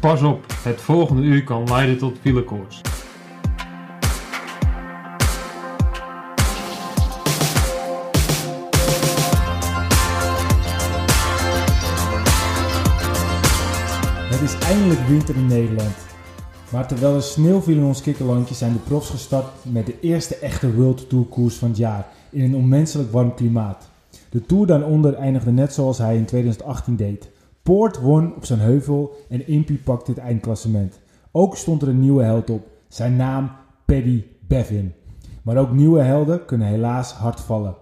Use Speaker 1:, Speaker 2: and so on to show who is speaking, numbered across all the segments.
Speaker 1: Pas op, het volgende uur kan leiden tot filekoers.
Speaker 2: Het is eindelijk winter in Nederland. Maar terwijl er sneeuw viel in ons kikkerlandje zijn de profs gestart met de eerste echte World Tour koers van het jaar in een onmenselijk warm klimaat. De Tour daaronder eindigde net zoals hij in 2018 deed. Poort won op zijn heuvel en Impy pakte het eindklassement. Ook stond er een nieuwe held op, zijn naam Paddy Bevin. Maar ook nieuwe helden kunnen helaas hard vallen.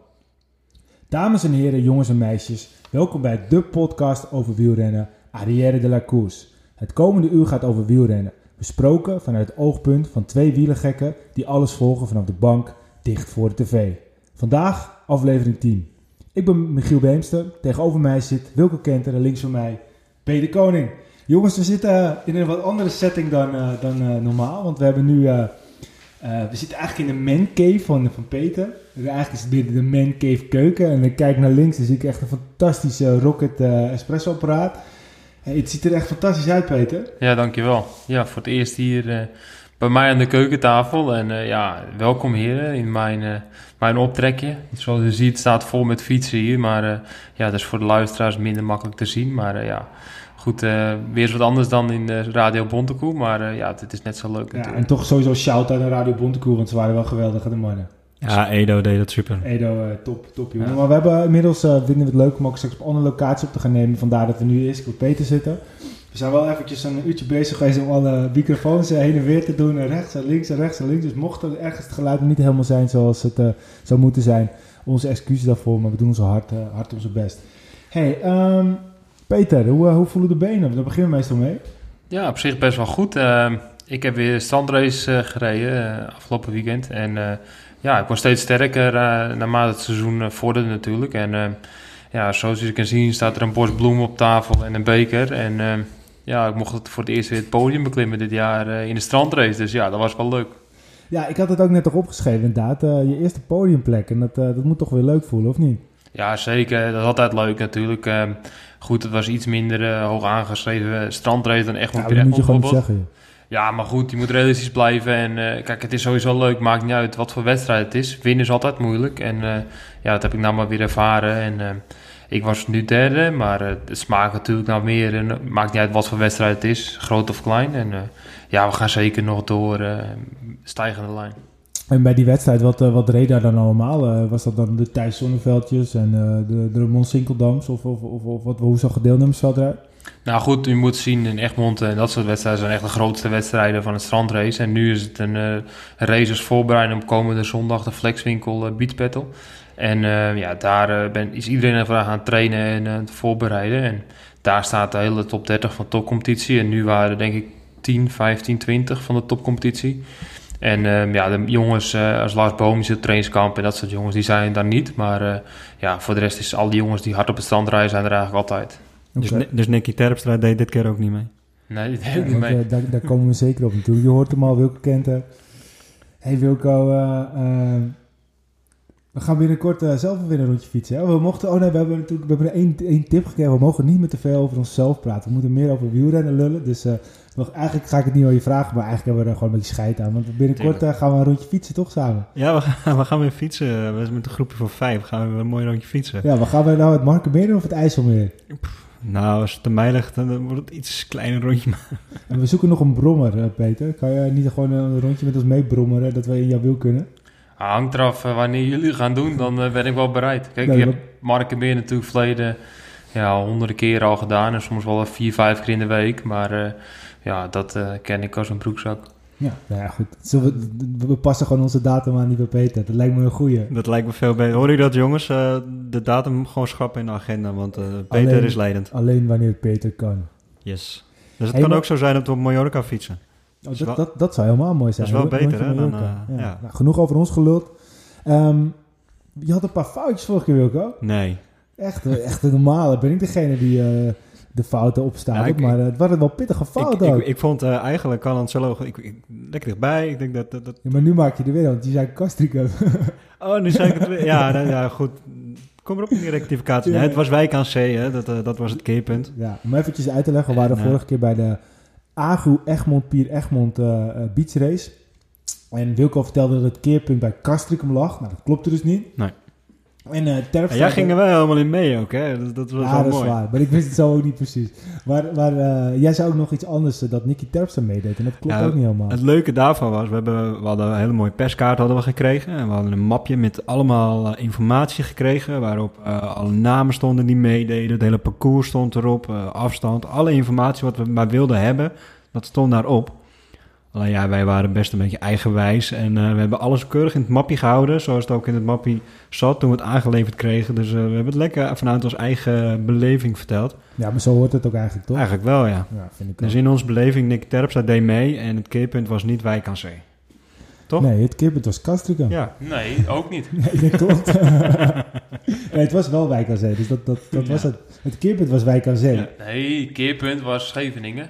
Speaker 2: Dames en heren, jongens en meisjes, welkom bij de podcast over wielrennen, Arrière de la Course. Het komende uur gaat over wielrennen, besproken vanuit het oogpunt van twee wielergekken die alles volgen vanaf de bank dicht voor de tv. Vandaag aflevering 10. Ik ben Michiel Beemster, tegenover mij zit Wilke Kenter en links van mij Peter Koning. Jongens, we zitten in een wat andere setting dan, eh, dan eh, normaal, want we hebben nu... eh, eh, we zitten eigenlijk in de man cave van, van Peter. Eigenlijk is het weer de man cave keuken. En ik kijk naar links en zie ik echt een fantastische Rocket eh, espresso apparaat. Het ziet er echt fantastisch uit, Peter.
Speaker 1: Ja, dankjewel. Ja, voor het eerst hier eh, bij mij aan de keukentafel. En eh, ja, welkom heren in mijn, eh, mijn optrekje. Zoals u ziet staat vol met fietsen hier. Maar eh, ja, dat is voor de luisteraars minder makkelijk te zien. Maar eh, ja, goed, eh, weer eens wat anders dan in de Radio Bontekoe. Maar eh, ja, het is net zo leuk
Speaker 2: Ja,
Speaker 1: natuurlijk.
Speaker 2: en toch sowieso shout-out naar Radio Bontekoe, want ze waren wel geweldig, hè, de mannen.
Speaker 3: Ja, Edo deed dat super.
Speaker 2: Edo, eh, top, top jongen.
Speaker 1: Ja.
Speaker 2: Maar we hebben inmiddels, eh, vinden we het leuk om ook straks op andere locatie op te gaan nemen. Vandaar dat we nu eerst op Peter zitten. Zijn wel eventjes een uurtje bezig geweest om alle microfoons eh, heen en weer te doen. En rechts en links en rechts en links. Dus mocht er ergens het geluid niet helemaal zijn zoals het eh, zou moeten zijn. Onze excuses daarvoor, maar we doen onze hard, eh, hard onze best. Hey, ehm, Peter, hoe, hoe voelen de benen? Daar beginnen we meestal mee.
Speaker 1: Ja, op zich best wel goed. Eh, ik heb weer eh, gereden afgelopen weekend. En ja, ik word steeds sterker naarmate het seizoen vorderde natuurlijk. En eh, ja, zoals je kan zien staat er een bos bloemen op tafel en een beker. En ja, ik mocht het voor het eerst weer het podium beklimmen dit jaar eh, in de strandrace. Dus ja, dat was wel leuk.
Speaker 2: Ja, ik had het ook net nog opgeschreven inderdaad. Eh, je eerste podiumplek. En dat, eh, dat moet toch weer leuk voelen, of niet?
Speaker 1: Ja, zeker. Dat is altijd leuk natuurlijk. Eh, goed, het was iets minder hoog aangeschreven strandrace dan echt
Speaker 2: Ja,
Speaker 1: moet
Speaker 2: dat moet je gewoon zeggen.
Speaker 1: Ja, maar goed, je moet realistisch blijven. En kijk, het is sowieso leuk. Maakt niet uit wat voor wedstrijd het is. Winnen is altijd moeilijk. En ja, dat heb ik nou maar weer ervaren. En ik was nu derde, maar eh, het smaakt natuurlijk nou meer. En het maakt niet uit wat voor wedstrijd het is, groot of klein. En eh, ja, we gaan zeker nog door eh, stijgende lijn.
Speaker 2: En bij die wedstrijd, wat, eh, wat reed daar dan allemaal? Eh, was dat dan de Thijs Zonneveldjes en eh, de, de Ramon Sinkeldams? Of, of, of, of wat, hoe zag het deelnemersveld eruit?
Speaker 1: Nou goed, u moet zien in Egmond en dat soort wedstrijden zijn echt de grootste wedstrijden van het strandrace. En nu is het een eh race als voorbereiding op komende zondag de Flexwinkel eh, Beach Battle. En eh, ja, daar eh, ben, is iedereen even aan het trainen en eh, te voorbereiden. En daar staat de hele top 30 van de topcompetitie. En nu waren er denk ik 10, 15, 20 van de topcompetitie. En eh, ja, de jongens eh, als Lars Boom zit op trainingskamp en dat soort jongens, die zijn daar niet. Maar eh, ja, voor de rest is al die jongens die hard op het strand rijden, zijn er eigenlijk altijd.
Speaker 3: Dus, dus Nicky Terpstra deed dit keer ook niet mee.
Speaker 1: Nee, die deed
Speaker 2: Ja,
Speaker 1: niet mee.
Speaker 2: daar, daar komen we zeker op natuurlijk. Je hoort hem al, Wilco kent. Hey Wilco, we gaan binnenkort eh, zelf weer een rondje fietsen. Hè? We mochten, oh nee, we hebben natuurlijk we hebben één, één tip gekregen. We mogen niet meer te veel over onszelf praten. We moeten meer over wielrennen lullen. Dus eh, nog, eigenlijk ga ik het niet aan je vragen, maar eigenlijk hebben we er gewoon een beetje scheid aan. Want binnenkort eh, gaan we een rondje fietsen, toch samen?
Speaker 3: Ja, we gaan, we gaan weer fietsen. We zijn met een groepje van vijf. Gaan we weer een mooi rondje fietsen.
Speaker 2: Ja, maar gaan we nou het Markenmeer of het IJsselmeer?
Speaker 3: Nou, als het aan mij ligt, dan wordt het iets kleiner rondje. Maar
Speaker 2: En we zoeken nog een brommer, Peter. Kan je niet gewoon een rondje met ons meebrommeren, dat we in jouw wiel kunnen?
Speaker 1: Hangt eraf eh, wanneer jullie gaan doen, dan eh, ben ik wel bereid. Kijk,
Speaker 2: Nee, dat-
Speaker 1: heb Markenmeer natuurlijk verleden ja, honderden keren al gedaan. En soms wel vier, vijf keer in de week. Maar eh, ja, dat eh, ken ik als een broekzak.
Speaker 2: Ja, nou ja, goed. Zullen we, we passen gewoon onze datum aan die bij Peter. Dat lijkt me een goeie.
Speaker 3: dat lijkt me veel beter. Hoor je dat, jongens? Eh, de datum gewoon schrappen in de agenda, want eh, Peter
Speaker 2: Alleen-
Speaker 3: is leidend.
Speaker 2: Alleen wanneer Peter kan.
Speaker 3: Yes. Dus het
Speaker 2: Hey,
Speaker 3: kan
Speaker 2: maar-
Speaker 3: ook zo zijn dat we op Mallorca fietsen.
Speaker 2: Oh, dat, dat, dat zou helemaal mooi zijn.
Speaker 3: Dat is wel beter, hè, dan, eh,
Speaker 2: ja. Nou, genoeg over ons geluld. Ehm, je had een paar foutjes vorige keer, Wilco.
Speaker 3: Nee.
Speaker 2: Echt, eh, echt de normale. Ben ik degene die eh, de fouten opstaat.
Speaker 3: Ik-
Speaker 2: maar het waren wel pittige
Speaker 3: Ik,
Speaker 2: fouten ook.
Speaker 3: ik, ik vond eh, eigenlijk Cancelo ik, ik, lekker dichtbij. Ik denk dat... dat, dat
Speaker 2: Ja, maar nu maak je er weer, want die zei Kastrikum.
Speaker 3: oh, nu zei ik het weer. Ja, nou, ja, goed. Kom erop in die rectificatie. Nee, het was wijk aan C, hè. Dat, dat was het keerpunt.
Speaker 2: ja, om eventjes uit te leggen. We waren
Speaker 3: En,
Speaker 2: vorige keer bij de Agu Egmond Pier Egmond uh, Beach Race. En Wilco vertelde dat het keerpunt bij Castricum lag. Nou, dat klopte dus niet.
Speaker 3: Nee.
Speaker 2: En uh, Terpstra...
Speaker 3: jij ging er wel helemaal in mee ook, hè? Dat, dat was
Speaker 2: ja,
Speaker 3: wel
Speaker 2: dat
Speaker 3: mooi.
Speaker 2: is waar. Maar ik wist het zo ook niet precies. Maar, maar uh, jij zei ook nog iets anders, uh, dat Nicky Terpstra meedeed. En dat klopt
Speaker 3: Ja,
Speaker 2: ook niet helemaal.
Speaker 3: Het leuke daarvan was, we, hebben, we hadden een hele mooie perskaart hadden we gekregen. En we hadden een mapje met allemaal informatie gekregen. Waarop alle namen stonden die meededen. Het hele parcours stond erop. Afstand. Alle informatie wat we maar wilden hebben, dat stond daarop. Alleen ja, wij waren best een beetje eigenwijs. En uh, we hebben alles keurig in het mapje gehouden. Zoals het ook in het mapje zat toen we het aangeleverd kregen. Dus uh, we hebben het lekker vanuit onze eigen beleving verteld.
Speaker 2: Ja, maar zo hoort het ook eigenlijk toch?
Speaker 3: Eigenlijk wel, ja.
Speaker 2: ja vind ik
Speaker 3: dus in onze beleving, Nick Terpstra deed mee. En het keerpunt was niet Wijk aan Zee. Toch?
Speaker 2: Nee, het keerpunt was Castricum.
Speaker 3: Ja.
Speaker 1: Nee, ook niet.
Speaker 2: nee, dat klopt. nee, het was wel Wijk aan Zee. Dus dat, dat, dat ja. was het. Het keerpunt was Wijk aan Zee. Ja.
Speaker 1: Nee, keerpunt was Scheveningen.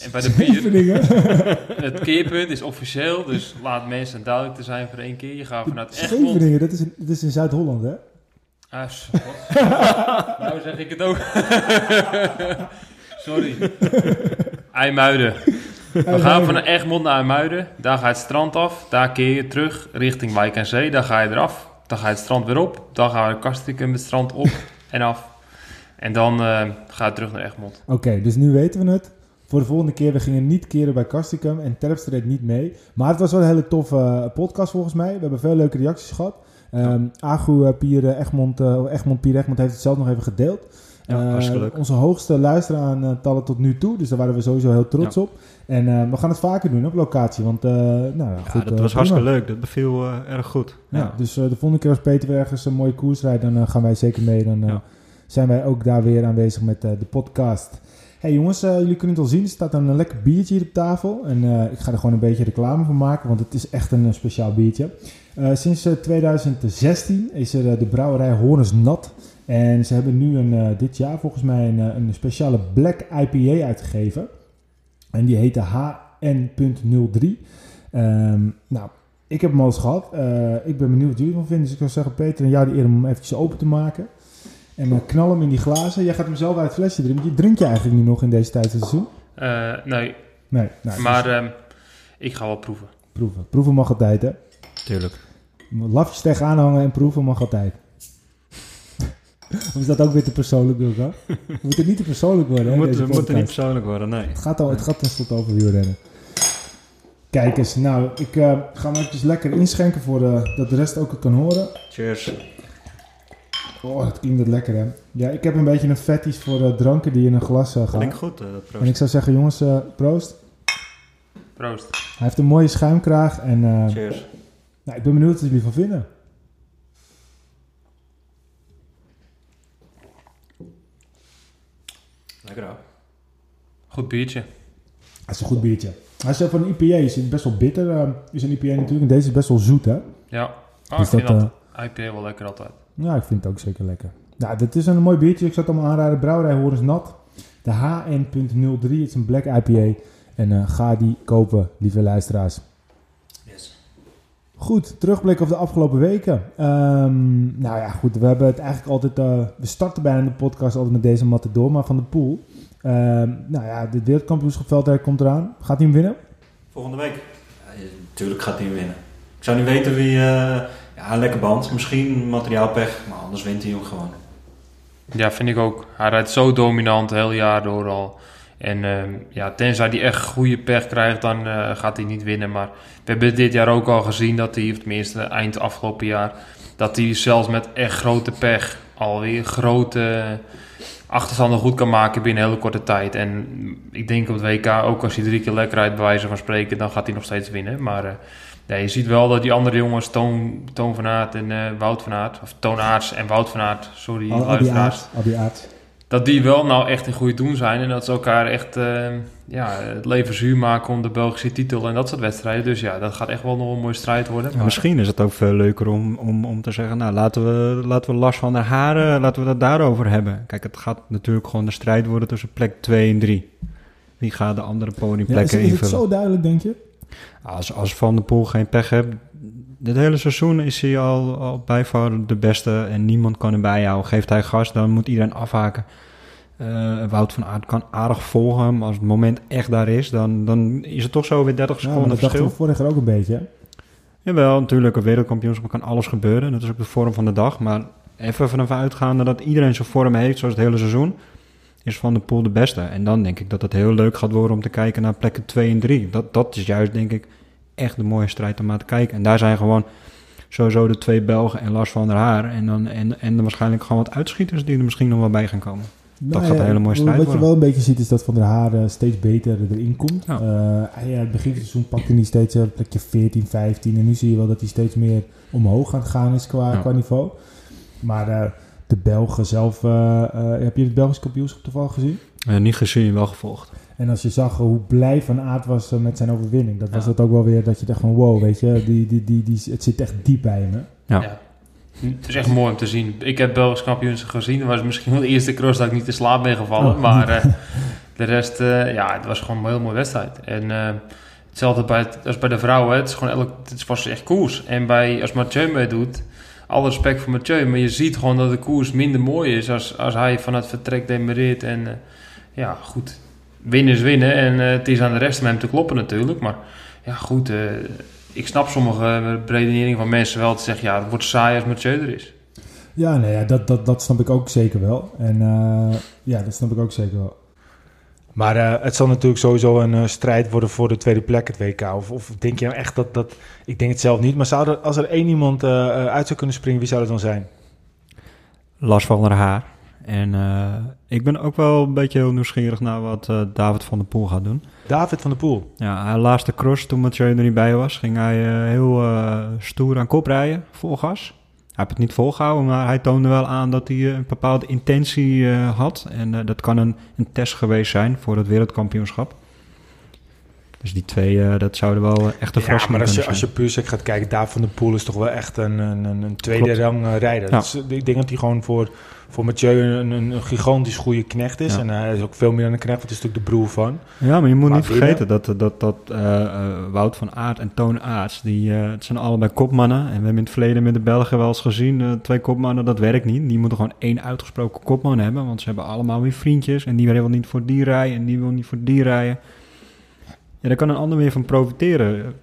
Speaker 1: En bij de bier, het keerpunt is officieel, dus laat mensen duidelijk te zijn voor één keer. Je gaat vanuit Egmond.
Speaker 2: Dat is, in, dat is in Zuid-Holland, hè?
Speaker 1: Ah, nou zeg ik het ook. Sorry. IJmuiden. We gaan van Egmond naar IJmuiden. Daar ga je het strand af. Daar keer je terug richting Wijk en Zee. Daar ga je eraf. Dan ga je het strand weer op. Dan gaan we Kastrikum het strand op en af. En dan uh, ga je terug naar Egmond.
Speaker 2: Oké, okay, dus nu weten we het voor de volgende keer. We gingen niet keren bij Castricum en Terpstra deed niet mee. Maar het was wel een hele toffe uh, podcast volgens mij. We hebben veel leuke reacties gehad. Um, Agu uh, Pier Egmond, uh, Egmond Pier Egmond heeft het zelf nog even gedeeld.
Speaker 3: Ja,
Speaker 2: uh, onze hoogste luisteraantallen tot nu toe. Dus daar waren we sowieso heel trots
Speaker 3: Ja.
Speaker 2: op. En we gaan het vaker doen op locatie. Want nou ja, goed,
Speaker 3: dat was
Speaker 2: prima.
Speaker 3: hartstikke leuk. Dat beviel eh, erg goed.
Speaker 2: Ja, dus de volgende keer als Peter weer ergens een mooie koers rijdt, dan gaan wij zeker mee. Dan zijn wij ook daar weer aanwezig met de podcast. Hey jongens, uh, jullie kunnen het al zien. Er staat een lekker biertje hier op tafel. En uh, ik ga er gewoon een beetje reclame van maken, want het is echt een uh, speciaal biertje. sinds 2016 is er de brouwerij Hornes Nat. En ze hebben nu een, dit jaar volgens mij een, een speciale Black IPA uitgegeven. En die heette HN.03. Um, nou, ik heb hem al eens gehad. ik ben benieuwd wat jullie van vinden. Dus ik zou zeggen, Peter, en jou de eer om hem eventjes open te maken. En uh, knal hem in die glazen. Jij gaat hem zelf uit het flesje drinken. Die drink je eigenlijk nu nog in deze tijd van het seizoen?
Speaker 1: Uh, nee,
Speaker 2: Nee, nou,
Speaker 1: maar
Speaker 2: dus
Speaker 1: ehm, ik ga wel proeven.
Speaker 2: proeven. Proeven mag altijd, hè?
Speaker 3: Tuurlijk.
Speaker 2: Lafjes tegenaan hangen en proeven mag altijd. of is dat ook weer te persoonlijk, Wilco? We moeten niet te persoonlijk worden,
Speaker 3: We
Speaker 2: hè,
Speaker 3: we moeten niet persoonlijk worden, nee.
Speaker 2: Het gaat, al, het gaat tenslotte over wielrennen. Kijk eens, nou, ik uh, ga hem eventjes lekker inschenken voor uh, dat de rest ook het kan horen.
Speaker 3: Cheers.
Speaker 2: Oh, dat klinkt lekker, hè? Ja, ik heb een beetje een fetish voor uh, dranken die in een glas uh, gaan.
Speaker 3: Klinkt goed, eh, dat
Speaker 2: En
Speaker 3: proost.
Speaker 2: ik zou zeggen, jongens, uh, proost.
Speaker 1: Proost.
Speaker 2: Hij heeft een mooie schuimkraag en uh,
Speaker 3: Cheers.
Speaker 2: nou, ik ben benieuwd wat jullie van vinden.
Speaker 3: Lekker hoor.
Speaker 1: Goed biertje.
Speaker 2: Dat is een goed biertje. Hij is van een IPA, is het best wel bitter. Uh, is een IPA natuurlijk. En deze is best wel zoet, hè?
Speaker 1: Ja.
Speaker 2: Dus
Speaker 1: ik vind
Speaker 2: dat,
Speaker 1: dat, IPA wel lekker altijd.
Speaker 2: Ja, ik vind het ook zeker lekker. Nou, dit is een mooi biertje. Ik zou het allemaal aanraden. Brouwerij Horens Nat. De HN.03. Het is een black IPA. En uh, ga die kopen, lieve luisteraars.
Speaker 3: Yes.
Speaker 2: Goed, terugblik op de afgelopen weken. Um, nou ja, goed. We hebben het eigenlijk altijd... Uh, we starten bijna de podcast altijd met deze matador, maar van de pool. Um, nou ja, dit wereldkampioenschap komt eraan. Gaat hij hem winnen?
Speaker 3: Volgende week. Ja, natuurlijk gaat hij hem winnen. Ik zou niet weten wie... Ja, een lekker band. Misschien materiaalpech, maar anders wint hij hem gewoon.
Speaker 1: Ja, vind ik ook. Hij rijdt zo dominant het hele jaar door al. En uh, ja, tenzij hij echt goede pech krijgt, dan uh, gaat hij niet winnen. Maar we hebben dit jaar ook al gezien dat hij, of tenminste eind afgelopen jaar, dat hij zelfs met echt grote pech alweer grote achterstanden goed kan maken binnen een hele korte tijd. En ik denk op het WK, ook als hij drie keer lekker rijdt, bij wijze van spreken, dan gaat hij nog steeds winnen. Maar uh, ja, je ziet wel dat die andere jongens, Toon, Toon van Aert en uh, Wout van Aert, of Toon Aerts en Wout van Aert, sorry, dat die wel nou echt in goede doen zijn. En dat ze elkaar echt uh, ja, het leven zuur maken om de Belgische titel en dat soort wedstrijden. Dus ja, dat gaat echt wel nog een mooie strijd worden.
Speaker 3: Ja, misschien is het ook veel leuker om, om, om te zeggen, nou laten we, laten we Lars van der Haren, laten we dat daarover hebben. Kijk, het gaat natuurlijk gewoon de strijd worden tussen plek 2 en 3. Wie gaat de andere podiumplekken
Speaker 2: ja, is, is
Speaker 3: invullen?
Speaker 2: het zo duidelijk, denk je?
Speaker 3: Als, als Van der Poel geen pech heeft, dit hele seizoen is hij al, al bij voor de beste en niemand kan hem bijhouden. Geeft hij gas, dan moet iedereen afhaken. Eh, Wout van Aert kan aardig volgen, maar als het moment echt daar is, dan, dan is het toch zo weer 30
Speaker 4: Ja, maar
Speaker 3: seconden
Speaker 4: dat dachten
Speaker 3: verschil.
Speaker 4: we vorig jaar ook een beetje. hè?
Speaker 3: Jawel, natuurlijk, een wereldkampioenschap kan alles gebeuren. Dat is ook de vorm van de dag. Maar even vanaf uitgaande dat iedereen zijn vorm heeft, zoals het hele seizoen, is Van de Poel de beste. En dan denk ik dat het heel leuk gaat worden om te kijken naar plekken 2 en 3. Dat, dat is juist, denk ik, echt de mooie strijd om naar te kijken. En daar zijn gewoon sowieso de twee Belgen en Lars van der Haar. En dan, en, en waarschijnlijk gewoon wat uitschieters die er misschien nog wel bij gaan komen. Dat gaat een hele mooie strijd
Speaker 4: Wat je wel een beetje ziet is dat Van der Haar eh, steeds beter erin komt.
Speaker 3: Ja.
Speaker 4: Eh, ja, het begin van het seizoen pakte hij steeds eh, plekje 14, 15. En nu zie je wel dat hij steeds meer omhoog aan het gaan is qua, qua niveau. Maar de Belgen zelf... eh, eh, heb je het Belgisch kampioenschap toevallig gezien?
Speaker 3: Eh, niet gezien, wel gevolgd.
Speaker 4: En als je zag hoe blij Van Aert was met zijn overwinning, dat was het ook wel weer dat je dacht van wow, weet je, die, die, die, die, het zit echt diep bij hem. hè?
Speaker 3: Ja.
Speaker 1: Ja. Het is echt mooi om te zien. Ik heb Belgisch kampioenschap gezien. Dat was misschien wel de eerste cross dat ik niet te slaap ben gevallen.
Speaker 4: Oh.
Speaker 1: Maar eh, de rest, eh, ja, het was gewoon een heel mooie wedstrijd. En eh, hetzelfde bij het, als bij de vrouwen. Het, is gewoon elk, het was echt koers. En bij, als Mathieu meedoet, alle respect voor Mathieu. Maar je ziet gewoon dat de koers minder mooi is als, als hij van het vertrek demereert. En eh, ja, goed. Winnen is winnen. En eh, het is aan de rest om hem te kloppen natuurlijk. Maar ja, goed. eh, ik snap sommige redeneringen van mensen wel te zeggen... ja, het wordt saai als Mathieu er is.
Speaker 4: Ja, nee, dat, dat, dat snap ik ook zeker wel. En ja, dat snap ik ook zeker wel.
Speaker 2: Maar eh, het zal natuurlijk sowieso een eh, strijd worden voor de tweede plek, het WK. Of, of denk je nou echt dat, dat... Ik denk het zelf niet. Maar zou er, als er één iemand eh, uit zou kunnen springen, wie zou dat dan zijn?
Speaker 3: Lars van der Haar. En ik ben ook wel een beetje heel nieuwsgierig naar wat David van der Poel gaat doen.
Speaker 2: David van der Poel.
Speaker 3: Ja, hij laatste cross, toen Mathieu er niet bij was, ging hij heel stoer aan kop rijden, vol gas. Heeft het niet volgehouden, maar hij toonde wel aan dat hij eh, een bepaalde intentie eh, had. En eh, dat kan een, een test geweest zijn voor het wereldkampioenschap. Dus die twee, eh, dat zouden wel echt een
Speaker 2: Ja,
Speaker 3: verrassing
Speaker 2: maar als je, als je puur sec gaat kijken, David van der Poel is toch wel echt een, een, een, tweede
Speaker 3: Klopt.
Speaker 2: rang eh, rijder.
Speaker 3: Ja.
Speaker 2: Dus, ik denk dat hij gewoon voor, voor Mathieu een, gigantisch goede knecht is.
Speaker 3: Ja.
Speaker 2: En hij is ook veel meer dan een knecht, want het is natuurlijk de broer van.
Speaker 3: Ja, maar je moet
Speaker 2: Maar
Speaker 3: niet vergeten dat, dat, dat Wout van Aert en Toon Aerts, die, het zijn allebei kopmannen. En we hebben in het verleden met de Belgen wel eens gezien, twee kopmannen, dat werkt niet. Die moeten gewoon één uitgesproken kopman hebben, want ze hebben allemaal weer vriendjes. En die wil niet voor die rijden en die wil niet voor die rijden. Ja, daar kan een ander weer van profiteren.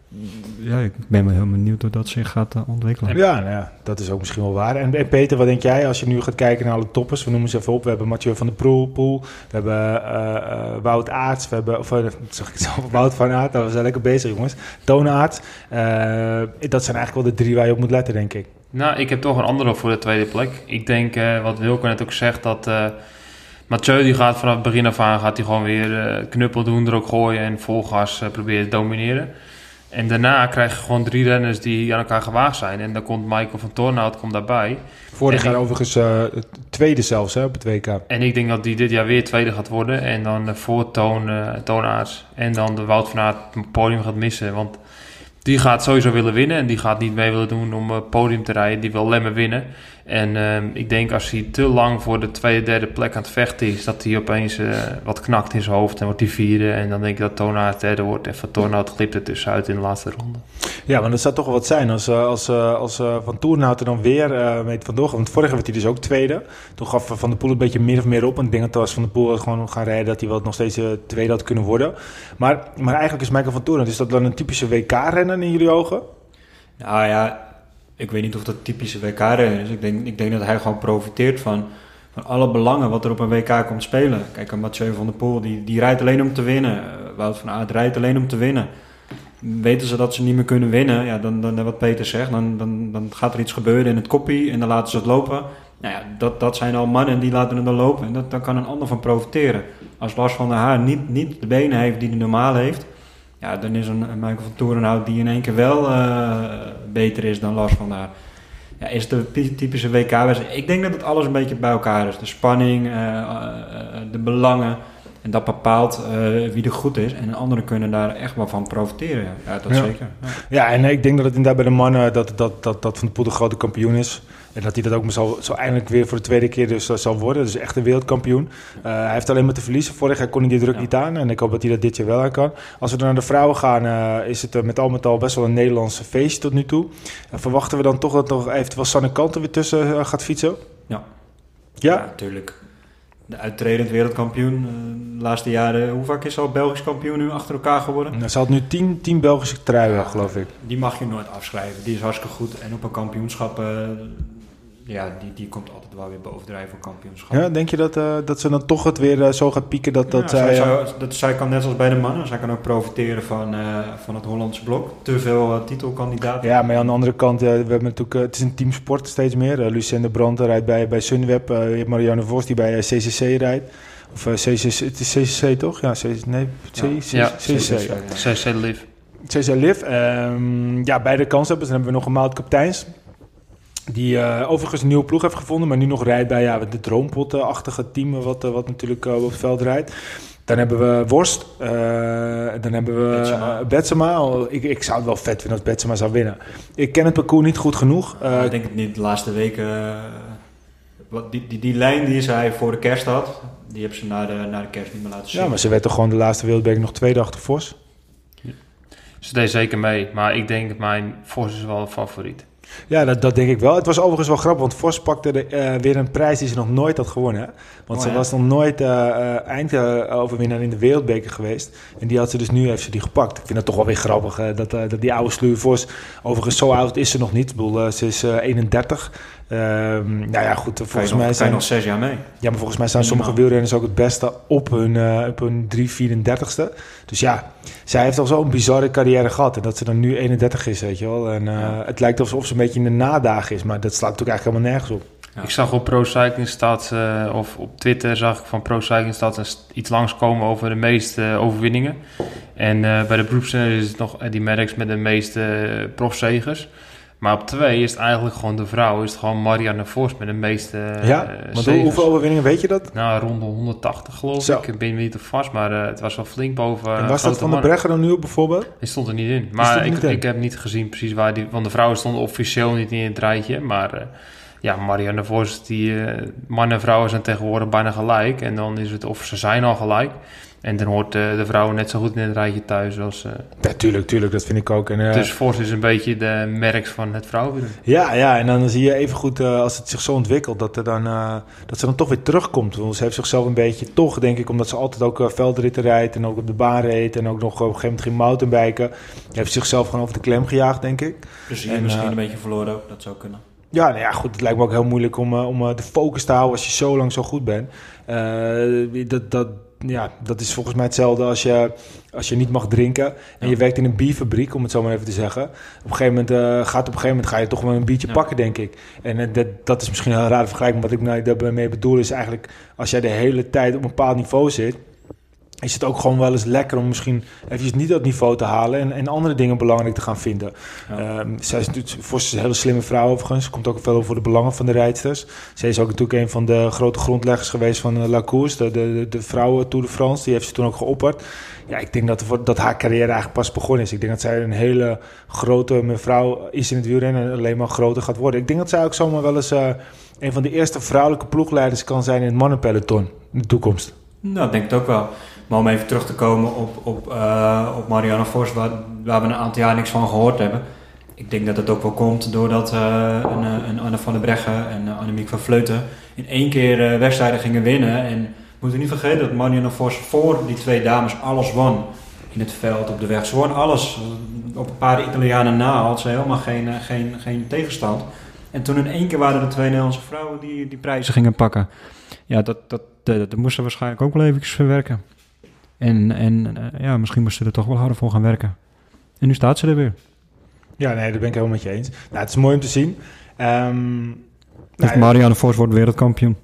Speaker 3: Ja, ik ben wel heel benieuwd hoe dat zich gaat eh, ontwikkelen.
Speaker 2: Ja, nou ja, dat is ook misschien wel waar. En, en Peter, wat denk jij als je nu gaat kijken naar alle toppers? We noemen ze even op. We hebben Mathieu van der Poel, Poel. we hebben eh, eh, Wout Aerts, we hebben, of zeg ik het zelf, Wout van Aert. Nou, we zijn lekker bezig, jongens. Toon Aert. Eh, dat zijn eigenlijk wel de drie waar je op moet letten, denk ik.
Speaker 1: Nou, ik heb toch een andere voor de tweede plek. Ik denk, eh, wat Wilco net ook zegt, dat eh Mathieu die gaat vanaf het begin af aan gaat hij gewoon weer eh, knuppel doen, er ook gooien en vol gas eh, proberen te domineren. En daarna krijg je gewoon drie renners die aan elkaar gewaagd zijn. En dan komt Michael van Tornhout komt daarbij.
Speaker 2: Vorig jaar overigens het tweede zelfs hè, op het WK.
Speaker 1: En ik denk dat die dit jaar weer tweede gaat worden. En dan voor Toon. En dan de Wout van Aert het podium gaat missen. Want die gaat sowieso willen winnen. En die gaat niet mee willen doen om het podium te rijden. Die wil alleen maar winnen. En ehm, ik denk als hij te lang voor de tweede, derde plek aan het vechten is... dat hij opeens eh, wat knakt in zijn hoofd en wordt hij vierde. En dan denk ik dat Toonaert derde wordt. En van Toonaert glipt er tussenuit in de laatste ronde.
Speaker 2: Ja, maar dat zou toch wel wat zijn als, eh, als, eh, als eh, Van Toornhout er dan weer eh mee vandoor gaat. Want vorig jaar werd hij dus ook tweede. Toen gaf Van der Poel een beetje meer of meer op. En ik denk dat als Van der Poel gewoon gaan rijden... dat hij wel nog steeds tweede had kunnen worden. Maar, maar eigenlijk is Michael van Toornhout... is dat dan een typische WK-renner in jullie ogen?
Speaker 3: Nou ja, ik weet niet of dat typische WK-renner is. Ik denk, ik denk dat hij gewoon profiteert van, van alle belangen wat er op een WK komt spelen. Kijk, een Mathieu van der Poel, die, die rijdt alleen om te winnen. Eh, Wout van Aert rijdt alleen om te winnen. Weten ze dat ze niet meer kunnen winnen, ja, dan, dan wat Peter zegt, dan, dan, dan gaat er iets gebeuren in het koppie en dan laten ze het lopen. Nou ja, dat, dat zijn al mannen die laten het dan lopen en dat, daar kan een ander van profiteren. Als Lars van der Haar niet, niet de benen heeft die hij normaal heeft, ja, dan is een, een Michael van Torenhout die in één keer wel eh, beter is dan Lars van der Haar. Ja, is het de ty- typische WK-wedstrijd? Ik denk dat het alles een beetje bij elkaar is. De spanning, eh, eh, de belangen. En dat bepaalt wie er goed is. En anderen kunnen daar echt wel van profiteren. Ja, dat
Speaker 2: Ja.
Speaker 3: zeker. Ja.
Speaker 2: Ja, en ik denk dat het inderdaad bij de mannen... dat, dat, dat, dat Van der Poel de grote kampioen is. En dat hij dat ook zo, zo eindelijk weer voor de tweede keer dus, eh, zal worden. Dus echt een wereldkampioen. Eh, hij heeft alleen maar te verliezen. Vorig jaar kon hij die druk
Speaker 3: Ja.
Speaker 2: niet aan. En ik hoop dat hij dat dit jaar wel aan kan. Als we dan naar de vrouwen gaan... eh, is het met al met al best wel een Nederlandse feestje tot nu toe. En verwachten we dan toch dat nog eventueel Sanne Kanten weer tussen gaat fietsen?
Speaker 3: Ja.
Speaker 2: Ja?
Speaker 3: natuurlijk. de uittredend wereldkampioen. De laatste jaren, hoe vaak is al Belgisch kampioen nu achter elkaar geworden?
Speaker 2: Nou, Ze had nu 10 10 Belgische truien, geloof ik.
Speaker 3: Die mag je nooit afschrijven. Die is hartstikke goed. En op een kampioenschap, ja, die, die komt altijd wel weer bovendrijven voor kampioenschap.
Speaker 2: Ja, denk je dat, eh, dat ze dan toch het weer eh, zo gaat pieken dat, dat
Speaker 3: Ja,
Speaker 2: zij... eh,
Speaker 3: zou- dat, zij kan net zoals bij de mannen, zij kan ook profiteren van, eh, van het Hollandse blok. Te veel eh, titelkandidaten.
Speaker 2: Ja, maar aan de andere kant, eh, we hebben natuurlijk, eh, het is een teamsport steeds meer. Uh, Lucien Brandt rijdt bij, bij Sunweb. eh, je hebt Marianne Vos die bij eh, CCC rijdt. Of eh, CCC, het is CCC toch? Ja, CCC, nee, C- C-
Speaker 1: Ja,
Speaker 2: CCC.
Speaker 1: Zij live.
Speaker 2: CC Liv. Ehm, ja, beide kanshebbers. Dan hebben we nog een Maud Kapteins. Die eh, overigens een nieuwe ploeg heeft gevonden, maar nu nog rijdt bij ja, de droompot-achtige team, wat, eh, wat natuurlijk eh, op het veld rijdt. Dan hebben we Worst. eh, dan hebben we
Speaker 3: Betsema.
Speaker 2: eh, Betsema. Al- Ik, ik zou het wel vet vinden als Betsema zou winnen. Ik ken het parcours niet goed genoeg. Eh,
Speaker 3: ik denk het niet de laatste weken. eh, wat, die, die, die lijn die zij voor de kerst had, die hebben ze na de, na de kerst niet meer laten zien.
Speaker 2: ja, maar ze werd toch gewoon de laatste Wereldbeker nog tweede achter Vos.
Speaker 1: Ze deed zeker mee, maar ik denk mijn Vos is wel een favoriet.
Speaker 2: Ja, dat, dat denk ik wel. Het was overigens wel grappig, want Vos pakte de, eh, weer een prijs die ze nog nooit had gewonnen. Want
Speaker 3: Oh,
Speaker 2: ze
Speaker 3: ja.
Speaker 2: was nog nooit eh eh, eindoverwinnaar in de Wereldbeker geweest. En die had ze dus nu, heeft ze die gepakt. Ik vind dat toch wel weer grappig, dat, dat die oude sluwe Vos... Overigens, zo oud is ze nog niet. Ik bedoel, ze is eh, 31. Ehm, nou ja, goed, volgens
Speaker 3: nog,
Speaker 2: mij zijn...
Speaker 3: nog zes jaar mee.
Speaker 2: Ja, maar volgens mij zijn sommige wielrenners ook het beste op hun, eh op hun 334ste. Dus ja, zij heeft al zo'n bizarre carrière gehad. En dat ze dan nu 31 is, weet je wel. En eh,
Speaker 3: Ja.
Speaker 2: het lijkt alsof ze een beetje in de nadagen is. Maar dat slaat natuurlijk eigenlijk helemaal nergens op.
Speaker 3: Ja.
Speaker 1: Ik zag op Pro Cycling Stats, eh, of op Twitter zag ik van Pro Cycling Stats iets langskomen over de meeste overwinningen. En bij de beroepsrenner is het nog Eddie Merckx met de meeste uh, profzegers. Maar op twee is het eigenlijk gewoon de vrouw, is het gewoon Marianne Vos met de meeste eh,
Speaker 2: ja, hoe-
Speaker 1: zegers.
Speaker 2: hoeveel overwinningen weet je dat?
Speaker 1: Nou, rond de 180 geloof
Speaker 2: Zo.
Speaker 1: ik. Ik ben niet te vast, maar eh, het was wel flink boven.
Speaker 2: en
Speaker 1: eh,
Speaker 2: was dat van de. Bregger dan nu op bijvoorbeeld?
Speaker 1: Die stond er niet in. Maar ik,
Speaker 2: niet in?
Speaker 1: ik heb niet gezien precies waar die... Want de vrouwen stonden officieel niet in het rijtje. Maar eh, ja, Marianne Vos, die eh mannen en vrouwen zijn tegenwoordig bijna gelijk. En dan is het of ze zijn al gelijk. En dan hoort eh, de vrouwen net zo goed in het rijtje thuis als... eh
Speaker 2: Ja, tuurlijk, tuurlijk. Dat vind ik ook. En, eh,
Speaker 1: Dus Vos is een beetje de merks van het vrouwenwielen.
Speaker 2: Ja, ja, en dan zie je even goed als het zich zo ontwikkelt dat, er dan, eh, dat ze dan toch weer terugkomt. Want ze heeft zichzelf een beetje toch, denk ik, omdat ze altijd ook veldritten rijdt en ook op de baan reed en ook nog op een gegeven moment ging mountainbiken. Heeft zichzelf gewoon over de klem gejaagd, denk ik.
Speaker 3: Plezier
Speaker 2: En,
Speaker 3: misschien een beetje verloren ook, dat zou kunnen.
Speaker 2: Ja, nou ja, goed. Het lijkt me ook heel moeilijk om, om de focus te houden als je zo lang zo goed bent. Eh, dat, dat, ja, dat is volgens mij hetzelfde als je, als je niet mag drinken en
Speaker 3: Ja.
Speaker 2: je werkt in een bierfabriek, om het zo maar even te zeggen. Op een gegeven moment, eh, gaat op een gegeven moment ga je toch wel een biertje
Speaker 3: Ja.
Speaker 2: pakken, denk ik. En eh, dat, dat is misschien een rare vergelijking. Wat ik nou daarmee bedoel is eigenlijk, als jij de hele tijd op een bepaald niveau zit, is het ook gewoon wel eens lekker om misschien eventjes niet dat niveau te halen en, en andere dingen belangrijk te gaan vinden.
Speaker 3: Ja.
Speaker 2: Ehm, zij is natuurlijk is een hele slimme vrouw overigens. Komt ook veel voor de belangen van de rijdsters. Zij is ook natuurlijk een van de grote grondleggers geweest van eh, La Course, de, de, de, de vrouwen Tour de France. Die heeft ze toen ook geopperd. Ja, ik denk dat, dat haar carrière eigenlijk pas begonnen is. Ik denk dat zij een hele grote mevrouw is in het wielrennen en alleen maar groter gaat worden. Ik denk dat zij ook zomaar wel eens eh, een van de eerste vrouwelijke ploegleiders kan zijn in het mannenpeloton in de toekomst.
Speaker 3: Nou, ik denk het ook wel. Maar om even terug te komen op, op, eh, op Marianne Vos, waar, waar we een aantal jaar niks van gehoord hebben. Ik denk dat het ook wel komt doordat eh, een, eh, een Anne van der Breggen en Annemiek van Vleuten in één keer uh, wedstrijden gingen winnen. En we moeten niet vergeten dat Marianne Vos voor die twee dames alles won in het veld, op de weg. Ze won alles. Op een paar Italianen na had ze helemaal geen, geen, geen tegenstand. En toen in één keer waren er twee Nederlandse vrouwen die die prijzen gingen pakken. Ja, dat, dat, dat, dat moesten waarschijnlijk ook wel even verwerken. En, en uh, ja, misschien moesten we er toch wel harder voor gaan werken. En nu staat ze er weer.
Speaker 2: Ja, nee, daar ben ik helemaal met je eens. Nou, het is mooi om te zien. Um,
Speaker 3: nou, Marianne Vos wordt wereldkampioen.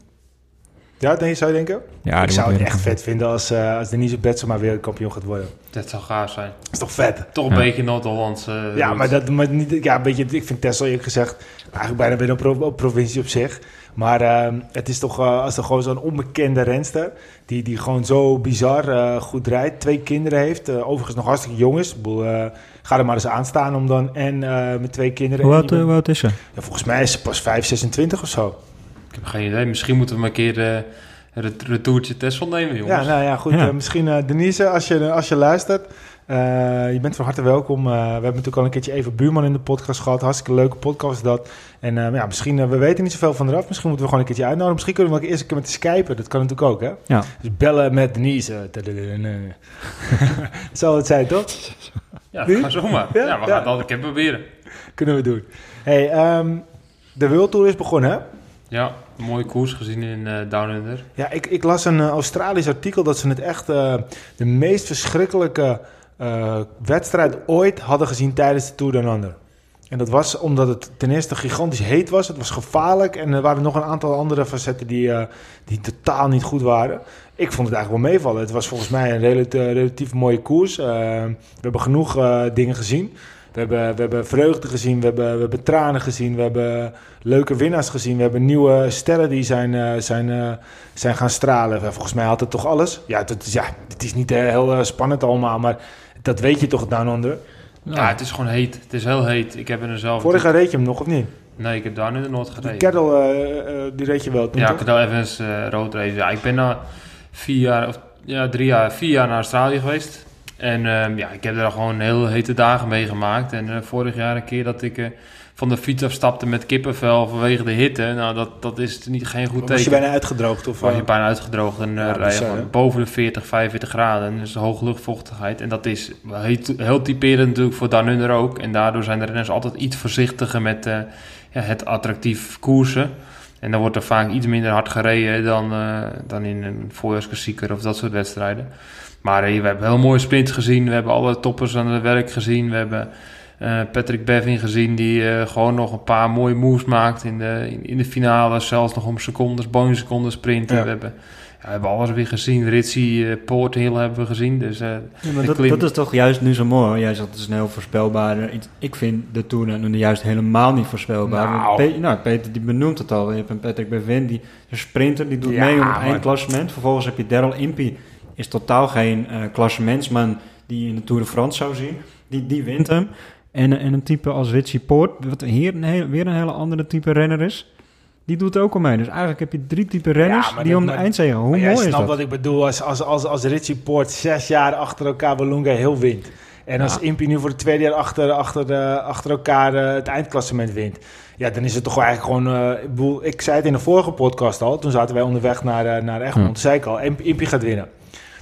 Speaker 2: Ja, denk je, zou je denken?
Speaker 3: Ja,
Speaker 2: ik zou het echt vet vinden als, uh, als Denise Betsema wereldkampioen gaat worden.
Speaker 1: Dat zou gaaf zijn.
Speaker 2: Dat is toch vet?
Speaker 1: Toch een ja. beetje Noord-Hollands. Uh,
Speaker 2: ja, maar, dat, maar niet, ja, een beetje, ik vind Tessel eerlijk gezegd eigenlijk bijna bij een pro, provincie op zich. Maar uh, het is toch uh, als er gewoon zo'n onbekende renster, die, die gewoon zo bizar uh, goed rijdt, twee kinderen heeft, uh, overigens nog hartstikke jong is. Ik bedoel, uh, ga er maar eens aan staan om dan en uh, met twee kinderen.
Speaker 3: Hoe oud, hoe oud is ze?
Speaker 2: Ja, volgens mij is ze pas 5, 26 of zo.
Speaker 1: Ik heb geen idee. Misschien moeten we maar een keer uh, het retourtje Tessel nemen, jongens.
Speaker 2: Ja, nou ja, goed. Ja. Uh, misschien uh, Denise, als je, als je luistert, Eh, je bent van harte welkom. Eh, we hebben natuurlijk al een keertje even Buurman in de podcast gehad. Hartstikke leuke podcast dat. En eh, ja, misschien, we weten niet zoveel van eraf. Misschien moeten we gewoon een keertje uitnodigen. Misschien kunnen we ook eerst een keer met de skypen. Dat kan natuurlijk ook, hè?
Speaker 3: Ja.
Speaker 2: Dus bellen met Denise. Zal het zijn, toch?
Speaker 1: Ja, ga zomaar.
Speaker 2: Ja,
Speaker 1: Ja, we
Speaker 2: ja.
Speaker 1: gaan het altijd een keer proberen.
Speaker 2: Kunnen we doen. Hey, ehm, de World Tour is begonnen, hè?
Speaker 1: Ja, een mooie koers gezien in eh Down Under.
Speaker 2: Ja, ik, ik las een Australisch artikel dat ze het echt eh, de meest verschrikkelijke eh, wedstrijd ooit hadden gezien tijdens de Tour Down Under. En dat was omdat het ten eerste gigantisch heet was, het was gevaarlijk en er waren nog een aantal andere facetten die, eh, die totaal niet goed waren. Ik vond het eigenlijk wel meevallen. Het was volgens mij een relatief, relatief mooie koers. Eh, we hebben genoeg eh, dingen gezien. We hebben, we hebben vreugde gezien, we hebben, we hebben tranen gezien, we hebben leuke winnaars gezien. We hebben nieuwe sterren die zijn, eh, zijn, eh, zijn gaan stralen. Volgens mij had het toch alles. Ja, het ja, het is niet eh, heel eh, spannend allemaal, maar dat weet je toch down onder.
Speaker 1: Ja, het is gewoon heet. Het is heel heet. Ik heb er zelf...
Speaker 2: Vorig jaar reed je hem nog, of niet?
Speaker 1: Nee, ik heb Down Under nooit
Speaker 2: Die
Speaker 1: gereden.
Speaker 2: Kettle, eh, eh, die reed je wel toen,
Speaker 1: Ja? Cadel Evans, eh road race. Ja, ik ben na vier jaar, of ja, drie jaar, vier jaar naar Australië geweest. En ehm, ja, ik heb daar gewoon heel hete dagen meegemaakt. En eh, vorig jaar een keer dat ik van de fiets afstapte met kippenvel vanwege de hitte. Nou, dat, dat is niet, geen goed
Speaker 2: Was je
Speaker 1: teken.
Speaker 2: bijna uitgedroogd? Of,
Speaker 1: was
Speaker 2: eh,
Speaker 1: je bijna uitgedroogd en eh
Speaker 2: Ja,
Speaker 1: rij je boven de 40, 45 graden. Dus hoge luchtvochtigheid. En dat is heel, heel typerend natuurlijk voor Down Under ook. En daardoor zijn de renners altijd iets voorzichtiger met eh, ja, het attractief koersen. En dan wordt er vaak iets minder hard gereden dan, eh, dan in een voorjaarsklassieker of dat soort wedstrijden. Maar eh, we hebben heel mooie sprints gezien. We hebben alle toppers aan het werk gezien. We hebben eh, Patrick Bevin gezien die eh, gewoon nog een paar mooie moves maakt in de, in, in de finale. Zelfs nog om secondes, seconden sprinten.
Speaker 2: Ja.
Speaker 1: We, hebben, ja, we hebben alles weer gezien. Ritchie, eh Poort Hill hebben we gezien. Dus
Speaker 3: Ja, maar
Speaker 1: de
Speaker 3: dat, dat is toch juist nu zo mooi. Jij zegt het is een heel voorspelbaar. Ik vind de Tour nu juist helemaal niet voorspelbaar.
Speaker 2: Nou.
Speaker 3: Nou, Peter die benoemt het al. Je hebt een Patrick Bevin, die een sprinter, die doet
Speaker 2: Ja,
Speaker 3: mee om het eindklassement. Vervolgens heb je Daryl Impey, is totaal geen klassementsman die je in de Tour de France zou zien. Die, die wint hem. En, en een type als Richie Poort, wat hier een weer een hele andere type renner is. Die doet ook al mee. Dus eigenlijk heb je drie type renners die
Speaker 2: dat-
Speaker 3: om de
Speaker 2: maar-
Speaker 3: eindzege. Hoe mooi is dat?
Speaker 2: wat ik bedoel als, als, als, als Richie Poort zes jaar achter elkaar Walunga heel wint. En als
Speaker 3: Ja.
Speaker 2: Impie nu voor de tweede jaar achter, achter, eh, achter elkaar eh, het eindklassement wint. Ja, dan is het toch eigenlijk gewoon... eh, ik, bedoel, ik zei het in de vorige podcast al. Toen zaten wij onderweg naar, naar Egmond.
Speaker 3: Hm.
Speaker 2: Toen zei ik al, Imp- Impie gaat winnen.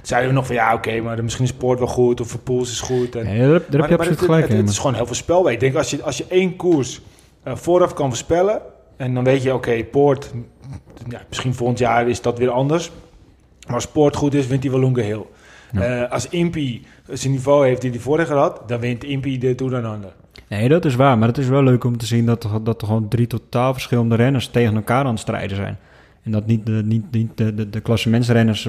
Speaker 2: Zeiden we nog van ja, oké, maar misschien is Poort wel goed. Of Verpoels is goed. En,
Speaker 3: daar, daar heb je
Speaker 2: maar
Speaker 3: absoluut
Speaker 2: het,
Speaker 3: gelijk
Speaker 2: het,
Speaker 3: in.
Speaker 2: het is gewoon heel voorspelbaar. Ik denk als je, als je één koers eh, vooraf kan voorspellen... en dan weet je, oké, Poort... Ja, misschien volgend jaar is dat weer anders. Maar als Poort goed is, wint hij Walunga heel.
Speaker 3: Ja.
Speaker 2: Eh, als Impie zijn niveau heeft die hij vorig jaar had... dan wint Impie de Tour Down Under.
Speaker 3: Nee, dat is waar. Maar het is wel leuk om te zien dat er, dat er gewoon drie totaal verschillende renners tegen elkaar aan het strijden zijn. En dat niet de, niet, niet de, de, de klassementsrenners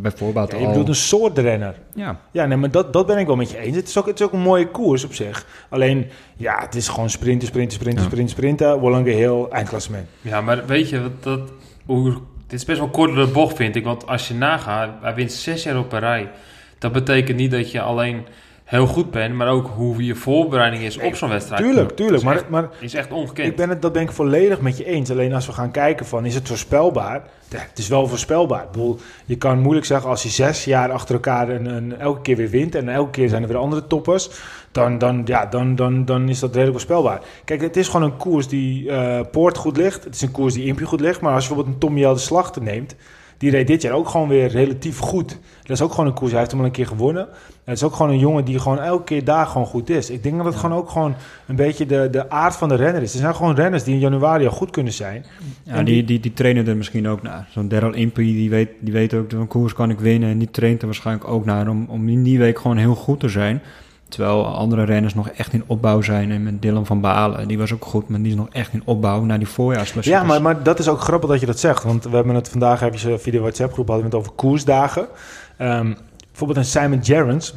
Speaker 3: bijvoorbeeld
Speaker 2: Ja, je
Speaker 3: al...
Speaker 2: bedoelt een soort renner.
Speaker 3: Ja,
Speaker 2: Ja, nee, maar dat, dat ben ik wel met je eens. Het is, ook, het is ook een mooie koers op zich. Alleen, ja, het is gewoon sprinten, sprinten, sprinten,
Speaker 3: Ja.
Speaker 2: sprinten, sprinten. Walunga heel eindklassement.
Speaker 1: Ja, maar weet je, wat dat, hoe, dit is best wel kort door de bocht, vind ik. Want als je nagaat, hij wint zes jaar op een rij. Dat betekent niet dat je alleen heel goed bent, maar ook hoe je voorbereiding is op zo'n wedstrijd.
Speaker 2: Tuurlijk, tuurlijk. Maar,
Speaker 1: echt-
Speaker 2: maar
Speaker 1: is echt ongekend.
Speaker 2: Ik ben het, dat ben ik volledig met je eens. Alleen als we gaan kijken van, is het voorspelbaar? Het is wel voorspelbaar. Ik bedoel, je kan moeilijk zeggen als je zes jaar achter elkaar een, een, elke keer weer wint... en elke keer zijn er weer andere toppers... dan, dan, ja, dan, dan, dan is dat redelijk voorspelbaar. Kijk, het is gewoon een koers die eh, Poort goed ligt. Het is een koers die Impie goed ligt. Maar als je bijvoorbeeld een Tommy de Slachter neemt... die reed dit jaar ook gewoon weer relatief goed. Dat is ook gewoon een koers. Hij heeft hem al een keer gewonnen. Het is ook gewoon een jongen die gewoon elke keer daar gewoon goed is. Ik denk dat het
Speaker 3: Ja.
Speaker 2: gewoon ook gewoon een beetje de, de aard van de renner is. Er zijn gewoon renners die in januari al goed kunnen zijn.
Speaker 3: ja
Speaker 2: En
Speaker 3: die,
Speaker 2: die-
Speaker 3: die, die trainen er misschien ook naar. Zo'n Daryl Impey, die weet, die weet ook dat een koers kan ik winnen. En die traint er waarschijnlijk ook naar om, om in die week gewoon heel goed te zijn. Terwijl andere renners nog echt in opbouw zijn. En met Dylan van Balen, die was ook goed, maar die is nog echt in opbouw naar die voorjaarsklassiekers.
Speaker 2: Ja, maar, maar dat is ook grappig dat je dat zegt. Want we hebben het vandaag even via de WhatsApp groep hadden we het over koersdagen. Ehm, bijvoorbeeld een Simon Gerrans,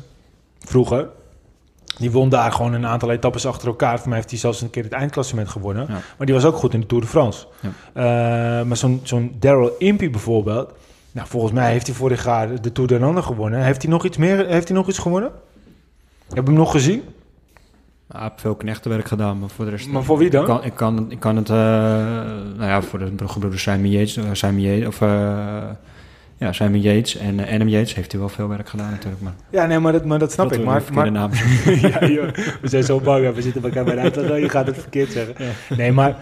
Speaker 2: vroeger, die won daar gewoon een aantal etappes achter elkaar. Voor mij heeft hij zelfs een keer het eindklassement gewonnen.
Speaker 3: Ja.
Speaker 2: Maar die was ook goed in de Tour de France.
Speaker 3: Ja.
Speaker 2: Eh, maar zo'n zo'n Daryl Impey bijvoorbeeld. Nou, volgens mij heeft hij vorig jaar de Tour de Ander gewonnen. Heeft hij nog iets meer? Heeft hij nog iets gewonnen? Heb je hem nog gezien?
Speaker 3: Ik heb veel knechtenwerk gedaan, maar voor de rest...
Speaker 2: Maar voor wie dan?
Speaker 3: Ik kan, ik kan, ik kan het, eh, nou ja, voor de gebroeders Simon Yates, eh, Simon Yates, of, ja, Simon Yates en uh, Adam Yates heeft hij wel veel werk gedaan natuurlijk. Maar
Speaker 2: Ja, nee, maar dat, maar dat snap
Speaker 3: dat
Speaker 2: ik. Maar, maar,
Speaker 3: naam
Speaker 2: ja, joh, we zijn zo bang. We zitten elkaar bij de. Je gaat het verkeerd zeggen. Nee, maar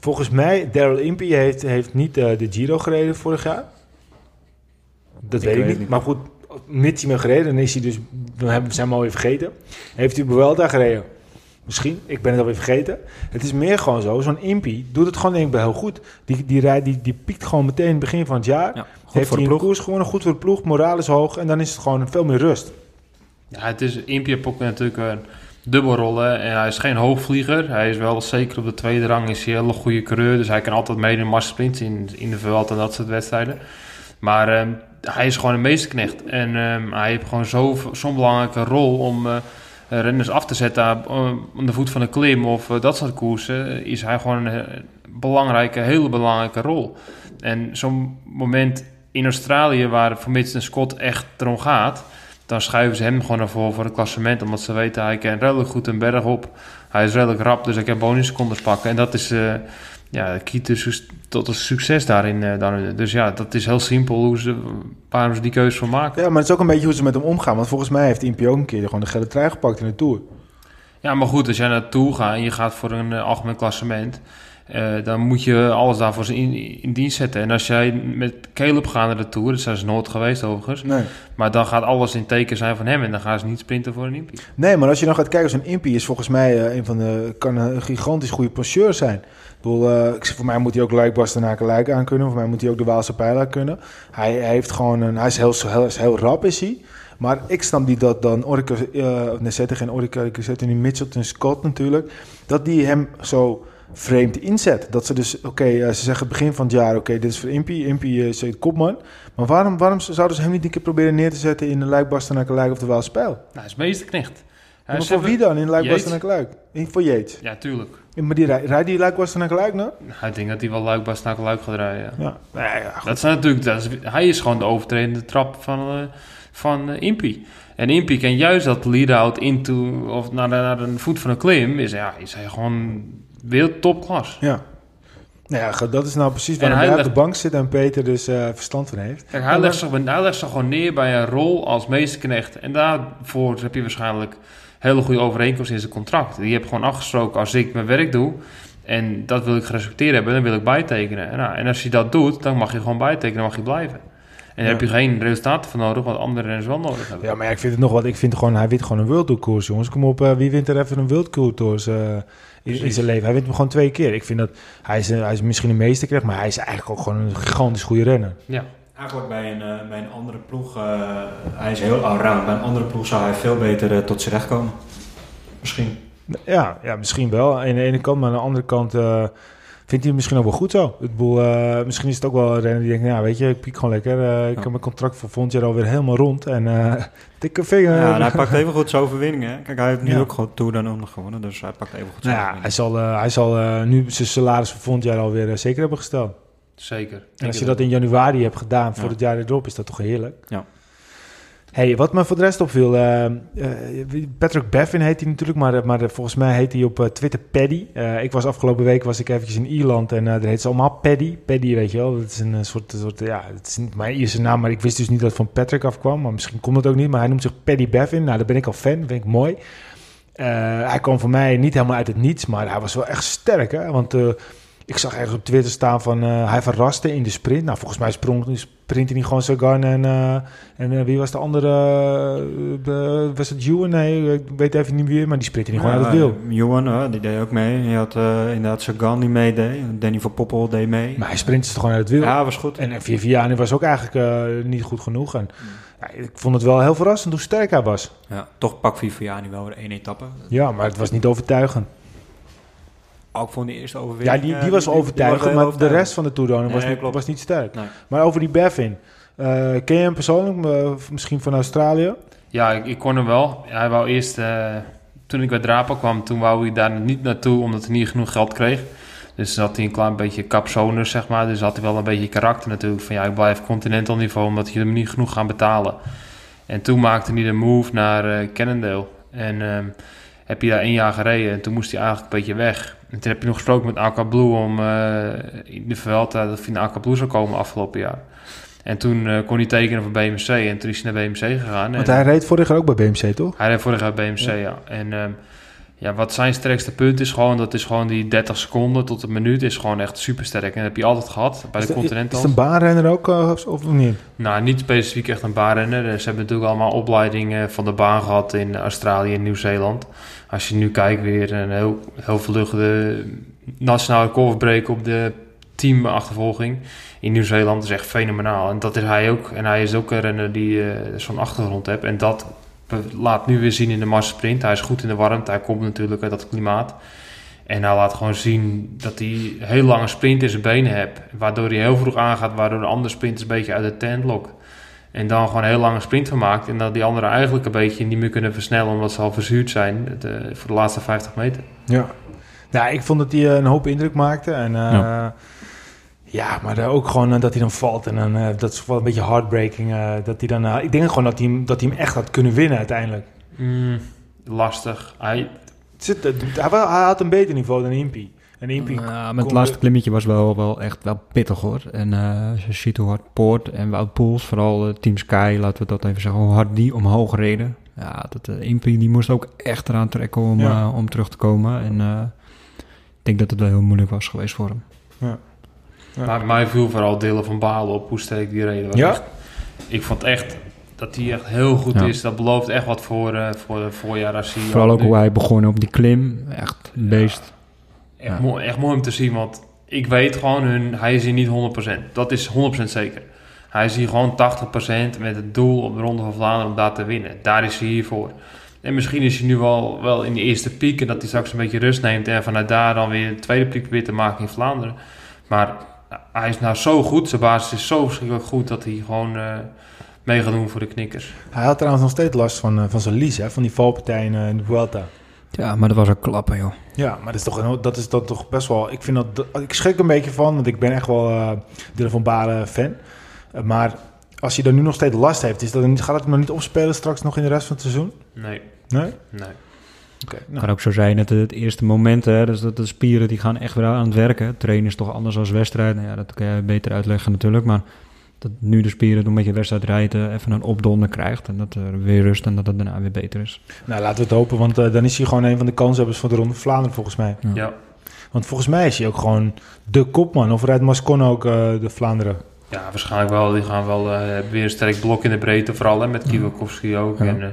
Speaker 2: volgens mij, Daryl Impey heeft, heeft niet eh, de Giro gereden vorig jaar. Dat
Speaker 3: Ik
Speaker 2: weet ik niet.
Speaker 3: niet.
Speaker 2: Maar goed, mits hij me gereden, dan is hij dus... We hebben- zijn hem alweer vergeten. Heeft hij Vuelta gereden? Misschien. Ik ben het alweer vergeten. Het is meer gewoon zo. Zo'n Impey doet het gewoon denk ik wel heel goed. Die, die, rijdt, die, die piekt gewoon meteen in het begin van het jaar.
Speaker 3: Ja,
Speaker 2: heeft
Speaker 3: voor de ploeg.
Speaker 2: koers gewonnen, goed voor de ploeg, moraal is hoog. En dan is het gewoon veel meer rust.
Speaker 1: Ja, het is ook natuurlijk een dubbelrollen en hij is geen hoogvlieger. Hij is wel zeker op de tweede rang is hij een hele goede coureur, dus hij kan altijd mee in masssprints in, in de Vuelta en dat soort wedstrijden. Maar ehm, hij is gewoon een meesterknecht en ehm, hij heeft gewoon zo- zo'n belangrijke rol om eh, eh, renners af te zetten aan aan de voet van de klim of eh, dat soort koersen. is hij gewoon een eh, belangrijke, hele belangrijke rol. En zo'n moment in Australië waar het voor Mitch en Scott echt erom gaat, dan schuiven ze hem gewoon naar voren voor het klassement. Omdat ze weten, hij kan redelijk goed een berg op. Hij is redelijk rap, dus hij kan bonussecondes pakken. En dat is eh ja, de key su- tot een succes daarin. eh, daarin. Dus ja, dat is heel simpel hoe ze, waarom ze die keuze voor maken.
Speaker 2: Ja, maar het is ook een beetje hoe ze met hem omgaan. Want volgens mij heeft Impey ook een keer gewoon de gele trui gepakt in de Tour.
Speaker 1: Ja, maar goed, als jij naartoe gaat en je gaat voor een eh, algemeen klassement... eh, dan moet je alles daarvoor in, in dienst zetten. En als jij met Caleb gaat naar de Tour... dat zijn ze nooit geweest overigens...
Speaker 2: Nee.
Speaker 1: maar dan gaat alles in teken zijn van hem... en dan gaan ze niet sprinten voor een Impie.
Speaker 2: Nee, maar als je dan gaat kijken, zo'n Impey is volgens mij eh, een van de... kan een gigantisch goede poseur zijn. Ik bedoel, eh, voor mij moet hij ook Luik Bastenaken Luik aan kunnen. Voor mij moet hij ook de Waalse Pijler kunnen. Hij, hij heeft gewoon een... Hij is heel, heel, is heel rap, is hij. Maar ik snap niet dat dan Orica... nee, zetten geen Orica, ik zet nu Mitchelton Scott natuurlijk. Dat die hem zo vreemd inzet. Dat ze dus, oké, eh, ze zeggen begin van het jaar... oké, dit is voor Impey. Impey eh, is de kopman. Maar waarom, waarom zouden ze hem niet een keer proberen neer te zetten... in de Luik Bastenaken Luik of de Waalse Pijl?
Speaker 1: Nou, hij is meesterknecht. Hij
Speaker 2: maar voor wie dan in Luik
Speaker 1: Yates.
Speaker 2: Bastenaken Luik? In- Voor Yates.
Speaker 1: Ja, tuurlijk.
Speaker 2: Maar die rij- rijdt die Luik Bastenaken Luik nou?
Speaker 1: Nou, ik denk dat hij wel luik bas naar luik gaat rijden. Ja.
Speaker 2: Ja. Ja.
Speaker 1: Dat is natuurlijk, dat is, hij is gewoon de overtredende trap van, eh van Impie. En Impie kan juist dat lead-out into, of naar, de, naar een voet van een klim, is, ja, is hij gewoon wereld topklas.
Speaker 2: Ja. Nou ja, dat is nou precies waar hij op de bank zit en Peter dus eh, verstand van heeft.
Speaker 1: Kijk, hij, legt zich, hij legt zich gewoon neer bij een rol als meesterknecht. En daarvoor heb je waarschijnlijk hele goede overeenkomst in zijn contract. Die heb gewoon afgesproken, als ik mijn werk doe... en dat wil ik gerespecteerd hebben, dan wil ik bijtekenen. En, nou, en als je dat doet, dan mag je gewoon bijtekenen, mag je blijven. En daar
Speaker 2: Ja.
Speaker 1: heb je geen resultaten voor nodig, wat andere renners wel nodig hebben.
Speaker 2: Ja, maar ja, ik vind het nog wat. Ik vind gewoon, hij wint gewoon een World Tour koers, jongens. Kom op, eh, wie wint er even een World Tour koers eh, in, zijn leven? Hij wint hem gewoon twee keer. Ik vind dat, hij is, een- hij is misschien een meesterknecht, maar hij is eigenlijk ook gewoon een gigantisch goede renner.
Speaker 1: Ja.
Speaker 3: Eigenlijk bij een, eh, bij een andere ploeg, eh, hij is heel allround. Bij een andere ploeg zou hij veel beter eh, tot zijn recht komen. Misschien.
Speaker 2: Ja, ja, misschien wel. Aan de ene kant, maar aan de andere kant eh, vindt hij het misschien ook wel goed zo. Ik bedoel, eh, misschien is het ook wel een renner die denkt, nou weet je, ik piek gewoon lekker. Eh, ik
Speaker 3: Ja.
Speaker 2: heb mijn contract voor volgend jaar alweer helemaal rond. En eh dikke vinger.
Speaker 3: Ja, en hij pakt even goed zijn overwinningen. hè. Kijk, hij heeft nu
Speaker 2: Ja.
Speaker 3: ook gewoon Tour dan nog gewonnen. Dus hij pakt even goed zijn
Speaker 2: Nou ja, hij zal, eh, hij zal eh, nu zijn salaris voor volgend jaar alweer zeker hebben gesteld.
Speaker 1: Zeker.
Speaker 2: En als je dat in januari hebt gedaan voor
Speaker 3: Ja.
Speaker 2: het jaar erop, is dat toch heerlijk?
Speaker 3: Ja.
Speaker 2: Hey, wat me voor de rest opviel, eh, Patrick Bevin heet hij natuurlijk, maar, maar volgens mij heet hij op eh, Twitter Paddy. Ik was afgelopen week was ik eventjes in Ierland en daar heet ze allemaal Paddy. Paddy, weet je wel, dat is een soort, soort ja, het is niet mijn Ierse naam, maar ik wist dus niet dat het van Patrick afkwam, maar misschien komt het ook niet. Maar hij noemt zich Paddy Bevin, nou daar ben ik al fan, vind ik mooi. Hij kwam voor mij niet helemaal uit het niets, maar hij was wel echt sterk, hè, want... ik zag ergens op Twitter staan van eh, hij verraste in de sprint. Nou, volgens mij sprong, sprintte hij gewoon Sagan en, eh, en eh, wie was de andere? was het Ewan? Nee, ik weet even niet meer, maar die sprintte hij gewoon uit het wiel.
Speaker 3: Eh, die deed ook mee. Je had inderdaad Sagan die meedeed. Danny van Poppel deed mee.
Speaker 2: Maar hij sprintte toch gewoon uit het wiel.
Speaker 3: ja, was goed.
Speaker 2: En Viviani was ook eigenlijk eh, niet goed genoeg. En, ja, ik vond het wel heel verrassend hoe sterk hij was.
Speaker 3: Ja, toch pak Viviani wel weer één etappe.
Speaker 2: Ja, maar het was niet overtuigend.
Speaker 3: Ook voor de eerste overwinning.
Speaker 2: Ja, die,
Speaker 3: eh,
Speaker 2: die was overtuigend, maar de rest van de Tour was,
Speaker 3: Nee,
Speaker 2: niet,
Speaker 3: klopt.
Speaker 2: was niet sterk.
Speaker 3: Nee.
Speaker 2: Maar over die Bevin. eh, ken je hem persoonlijk? Misschien van Australië?
Speaker 1: Ja, ik, ik kon hem wel. Hij wou eerst, eh, toen ik bij Drapen kwam, toen wou hij daar niet naartoe omdat hij niet genoeg geld kreeg. Dus had hij een klein beetje capsoners, zeg maar. Dus had hij wel een beetje karakter natuurlijk. Van ja, ik blijf continental niveau omdat je hem niet genoeg gaan betalen. En toen maakte hij de move naar Cannondale. En ehm, heb je daar één jaar gereden. En toen moest hij eigenlijk een beetje weg. En toen heb je nog gesproken met Aqua Blue om eh, in de Vuelta dat hij naar Aqua Blue zou komen afgelopen jaar. En toen eh, kon hij tekenen voor BMC en toen is hij naar BMC gegaan.
Speaker 2: Want
Speaker 1: En-
Speaker 2: hij reed vorig jaar ook bij BMC, toch?
Speaker 1: hij reed vorig jaar bij BMC, ja. En ehm, ja, wat zijn sterkste punt is gewoon, dat is gewoon die 30 seconden tot een minuut is gewoon echt super sterk. En dat heb je altijd gehad bij
Speaker 2: Is
Speaker 1: de Continental.
Speaker 2: Is het een baanrenner ook, eh, of, of niet?
Speaker 1: Nou, niet specifiek echt een baanrenner. Ze hebben natuurlijk allemaal opleidingen van de baan gehad in Australië en Nieuw-Zeeland. Als je nu kijkt, weer een heel, heel nationale coverbreak op de teamachtervolging in Nieuw-Zeeland is echt fenomenaal. En dat is hij ook. En hij is ook een renner die eh, zo'n achtergrond heeft. En dat laat nu weer zien in de massasprint. Hij is goed in de warmte. Hij komt natuurlijk uit dat klimaat. En hij laat gewoon zien dat hij heel lange sprint in zijn benen heeft. Waardoor hij heel vroeg aangaat, waardoor de andere sprinters een beetje uit de tent lokken. En dan gewoon een heel lange sprint van maakt. En dat die anderen eigenlijk een beetje niet meer kunnen versnellen omdat ze al verzuurd zijn eh, voor de laatste 50 meter.
Speaker 2: Ja. Nou, ik vond dat hij eh, een hoop indruk maakte. En eh, ja.
Speaker 3: Ja.
Speaker 2: maar eh, ook gewoon dat hij dan valt. En dan, eh, dat is wel een beetje heartbreaking. eh, dat hij dan, ik denk gewoon dat hij, hem, dat hij hem echt had kunnen winnen uiteindelijk.
Speaker 1: Mm, lastig. Hij,
Speaker 2: zit, hij had een beter niveau dan Impie. En Impie...
Speaker 3: Ja, maar
Speaker 2: kon-
Speaker 3: het laatste klimmetje was wel, wel echt wel pittig hoor. En eh, je ziet hoe hard Poort en Wout Poels, vooral eh, Team Sky, laten we dat even zeggen, hoe hard die omhoog reden. Ja, dat uh, Impie die moest ook echt eraan trekken om,
Speaker 2: Ja.
Speaker 3: eh, om terug te komen. En eh, ik denk dat het wel heel moeilijk was geweest voor hem.
Speaker 2: Ja.
Speaker 1: Maar mij viel vooral delen van Balen op hoe sterk die reden was.
Speaker 2: Ja?
Speaker 1: Echt- ik vond echt dat hij echt heel goed
Speaker 3: Ja.
Speaker 1: is. Dat belooft echt wat voor, eh voor het voorjaar als hij
Speaker 3: Vooral ook
Speaker 1: nu-
Speaker 3: hoe hij begon op die klim. Echt een beest.
Speaker 1: Echt,
Speaker 3: Ja.
Speaker 1: mooi, echt mooi om te zien, want ik weet gewoon, hun, hij is hier niet 100%. Dat is 100% zeker. Hij is hier gewoon 80% met het doel op de Ronde van Vlaanderen om daar te winnen. Daar is hij hier voor. En misschien is hij nu wel, wel in de eerste piek en dat hij straks een beetje rust neemt en vanuit daar dan weer de tweede piek weer te maken in Vlaanderen. Maar hij is nou zo goed, zijn basis is zo verschrikkelijk goed dat hij gewoon eh, mee gaat doen voor de knikkers.
Speaker 2: Hij had trouwens nog steeds last van, eh, van zijn lies, hè, van die valpartij in, eh, in de Vuelta.
Speaker 3: Ja, maar dat was ook klappen joh.
Speaker 2: Ja, maar dat is toch, dat is dan toch best wel... Ik, vind dat, ik schrik een beetje van, want ik ben echt wel eh Dylan van Balen fan. Eh, maar als hij er nu nog steeds last heeft, is dat, gaat het hem nog niet opspelen straks nog in de rest van het seizoen?
Speaker 1: Nee,
Speaker 2: Nee?
Speaker 1: nee.
Speaker 2: Oké.
Speaker 3: Het
Speaker 2: nou.
Speaker 3: kan ook zo zijn dat het eerste moment, hè, dus dat de spieren die gaan echt weer aan het werken. Trainen is toch anders als wedstrijd. Nou ja, dat kan je beter uitleggen natuurlijk. Maar dat nu de spieren door met je wedstrijd rijden even een opdonder krijgt. En dat er weer rust en dat het daarna weer beter is.
Speaker 2: Nou, laten we het hopen, want eh, dan is hij gewoon een van de kanshebbers van de Ronde van Vlaanderen volgens mij.
Speaker 3: Ja.
Speaker 1: Ja.
Speaker 2: Want volgens mij is hij ook gewoon de kopman. Of rijdt Mascon ook eh, de Vlaanderen?
Speaker 1: Ja, waarschijnlijk wel. Die gaan wel eh, weer een sterk blok in de breedte, vooral hè, met Kiewakowski ook.
Speaker 3: Ja.
Speaker 1: En, eh,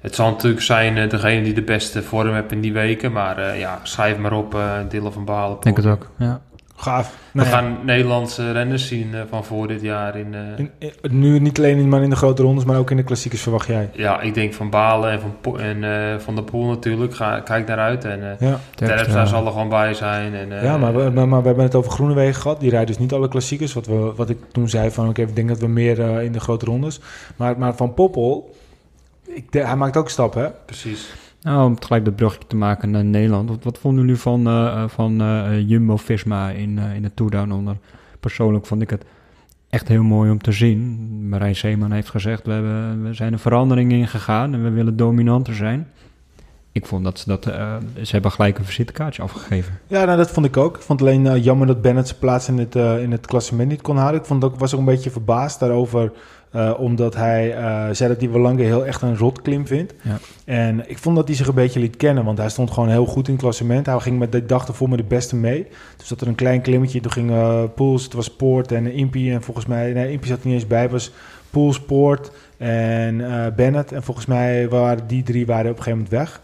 Speaker 1: het zal natuurlijk zijn degene die de beste vorm heeft in die weken. Maar eh, ja, schrijf maar op, eh Dille van Balen.
Speaker 3: Ik denk het ook. Ja.
Speaker 2: Gaaf.
Speaker 1: We
Speaker 2: Nou ja,
Speaker 1: gaan Nederlandse renners zien eh, van voor dit jaar. In, eh,
Speaker 2: in- in- nu niet alleen in- maar in de grote rondes, maar ook in de klassiekers verwacht jij.
Speaker 1: ja, ik denk van Balen en van, en, eh, van de Poel natuurlijk. Ga, kijk naar uit. En eh
Speaker 2: Ja,
Speaker 1: Terpstra zal er gewoon bij zijn. En, eh,
Speaker 2: ja maar, we, maar, maar we hebben het over Groenewegen gehad. Die rijdt dus niet alle klassiekers. Wat, we, wat ik toen zei van, oké, ik denk dat we meer eh, in de grote rondes. Maar, maar van Poppel, ik, de- hij maakt ook stappen, hè?
Speaker 1: Precies.
Speaker 3: Nou, om gelijk dat brugje te maken naar Nederland. Wat, vonden jullie van, eh, van eh, Jumbo-Visma in, in de Tour Down Under? Persoonlijk vond ik het echt heel mooi om te zien. Marijn Zeeman heeft gezegd, we, hebben, we zijn een verandering ingegaan en we willen dominanter zijn. Ik vond dat ze dat... ze hebben gelijk een visitekaartje afgegeven.
Speaker 2: Ja, nou, dat vond ik ook. Ik vond alleen jammer dat Bennett zijn plaats in het, in het klassement niet kon houden. Ik vond ook, was ook een beetje verbaasd daarover, eh, omdat hij eh, zei dat hij Walange heel echt een rotklim vindt.
Speaker 3: Ja.
Speaker 2: En ik vond dat hij zich een beetje liet kennen, want hij stond gewoon heel goed in het klassement. Hij ging met de dag ervoor met de beste mee. Dus dat er een klein klimmetje, toen ging eh Poels, het was Poort en Impie. En volgens mij, nee, Impie zat er niet eens bij, was Poels, Poort en Bennett. En volgens mij waren die drie waren op een gegeven moment weg.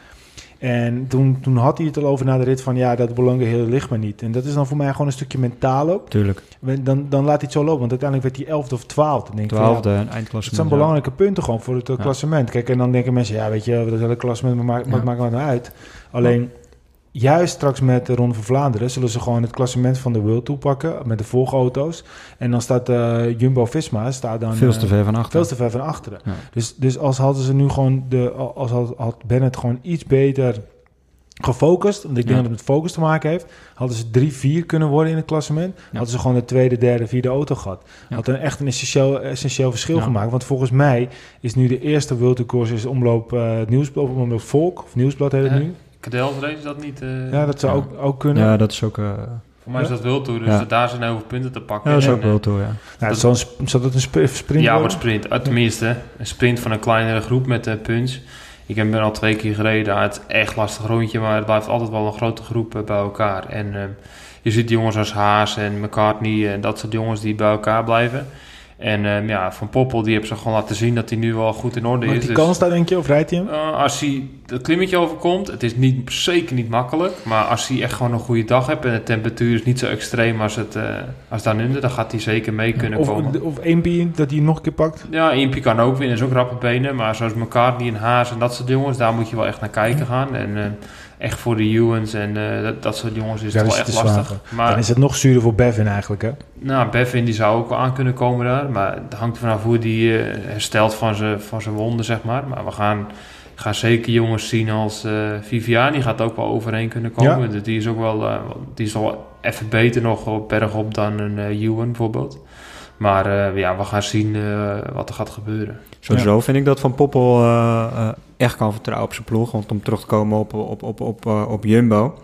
Speaker 2: En toen, toen had hij het al over na de rit van ja, dat belangen heel ligt maar niet. En dat is dan voor mij gewoon een stukje mentaal ook.
Speaker 3: Tuurlijk,
Speaker 2: Dan, dan laat hij het zo lopen, want uiteindelijk werd hij elfde of twaalfde. Dan denk ja,
Speaker 3: twaalfde
Speaker 2: het
Speaker 3: eindklassement.
Speaker 2: zijn
Speaker 3: ja.
Speaker 2: belangrijke punten gewoon voor het
Speaker 3: Ja.
Speaker 2: klassement. Kijk, en dan denken mensen, ja, weet je, dat hele klassement, maar maakt,
Speaker 3: Ja.
Speaker 2: maakt het nou uit? Alleen, juist straks met de Ronde van Vlaanderen zullen ze gewoon het klassement van de World toepakken met de volgauto's. En dan staat eh, Jumbo-Visma, staat dan...
Speaker 3: Veel
Speaker 2: eh,
Speaker 3: te ver van achter.
Speaker 2: veel te ver van achteren.
Speaker 3: Ja.
Speaker 2: Dus, dus als hadden ze nu gewoon de, als had, had Bennett gewoon iets beter gefocust, want ik denk
Speaker 3: Ja.
Speaker 2: dat het met focus te maken heeft, hadden ze drie, vier kunnen worden in het klassement, hadden ze gewoon de tweede, derde, vierde auto gehad.
Speaker 3: Ja.
Speaker 2: Had een echt een essentieel, essentieel verschil
Speaker 3: Ja.
Speaker 2: gemaakt, want volgens mij is nu de eerste World Tour course is omloop uh, nieuwsblad, omloop Volk of Nieuwsblad heet het
Speaker 1: Ja.
Speaker 2: nu.
Speaker 1: Cadel reed dat niet? eh?
Speaker 2: Ja, dat zou
Speaker 3: Ja.
Speaker 2: ook, ook kunnen.
Speaker 3: Ja, dat is ook... eh,
Speaker 1: Voor mij is dat wel toe, dus
Speaker 3: Ja.
Speaker 1: daar zijn heel veel punten te pakken.
Speaker 3: Ja, dat is
Speaker 1: En,
Speaker 3: ook
Speaker 1: eh,
Speaker 3: wel toe, ja.
Speaker 2: Nou,
Speaker 1: Dat-
Speaker 2: zal, een dat een sp- sprint
Speaker 1: Ja,
Speaker 2: worden?
Speaker 1: wordt sprint. Tenminste, een sprint van een kleinere groep met uh, punch. Ik heb ben al twee keer gereden. Het is echt lastig rondje, maar het blijft altijd wel een grote groep uh, bij elkaar. En uh, je ziet jongens als Haas en McCartney en dat soort jongens die bij elkaar blijven. En uh, ja, Van Poppel, die hebben ze gewoon laten zien dat hij nu wel goed in orde
Speaker 2: Maakt
Speaker 1: is.
Speaker 2: die
Speaker 1: Dus,
Speaker 2: kans daar, denk je, of rijdt hij hem?
Speaker 1: uh, als hij het klimmetje overkomt, het is niet, zeker niet makkelijk. Maar als hij echt gewoon een goede dag hebt en de temperatuur is niet zo extreem als, het, uh, als daaronder, dan gaat hij zeker mee kunnen
Speaker 2: Of,
Speaker 1: komen.
Speaker 2: of één bier dat hij nog een keer pakt?
Speaker 1: Ja, Impie kan ook winnen, is ook rappe benen. Maar zoals McCartney en Haas en dat soort jongens, daar moet je wel echt naar kijken gaan. En uh, echt voor de Ewens en uh, dat, dat, soort jongens is
Speaker 2: Ja,
Speaker 1: het
Speaker 2: dat
Speaker 1: wel
Speaker 2: is
Speaker 1: echt lastig. Maar,
Speaker 2: Dan is het nog zuurder voor Bevin eigenlijk, hè?
Speaker 1: nou, Bevin die zou ook wel aan kunnen komen daar. Maar het hangt vanaf hoe die uh, herstelt van zijn van zijn wonden, zeg maar. Maar we gaan, gaan zeker jongens zien als uh, Viviani gaat ook wel overheen kunnen komen.
Speaker 2: Ja.
Speaker 1: Dus die is ook wel, uh, die is wel even beter nog op bergop dan een uh, Ewan bijvoorbeeld. Maar uh, ja, we gaan zien uh, wat er gaat gebeuren.
Speaker 3: Sowieso ja. vind ik dat Van Poppel uh, uh, echt kan vertrouwen op zijn ploeg. Want om terug te komen op, op, op, op, uh, op Jumbo.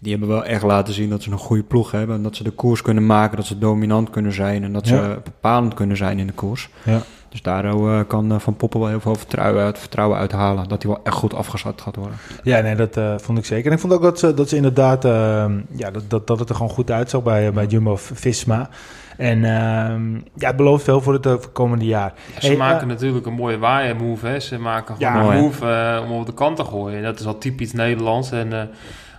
Speaker 3: Die hebben wel echt laten zien dat ze een goede ploeg hebben. En dat ze de koers kunnen maken, dat ze dominant kunnen zijn. En dat ze bepalend kunnen zijn in de koers.
Speaker 2: Ja.
Speaker 3: Dus daar uh, kan uh, Van Poppel wel heel veel vertrouwen, uit, vertrouwen uithalen. Dat hij wel echt goed afgezet gaat worden.
Speaker 2: Ja, nee, dat uh, vond ik zeker. En ik vond ook dat ze, dat ze inderdaad, uh, ja, dat, dat, dat het er gewoon goed uitzag bij, bij Jumbo-Visma. En uh, ja, het belooft veel voor het, uh, voor het komende jaar.
Speaker 1: Ja, ze hey, maken uh, natuurlijk een mooie waaien move. Hè. Ze maken gewoon
Speaker 2: Ja,
Speaker 1: een move uh, om op de kant te gooien. En dat is al typisch Nederlands. En uh,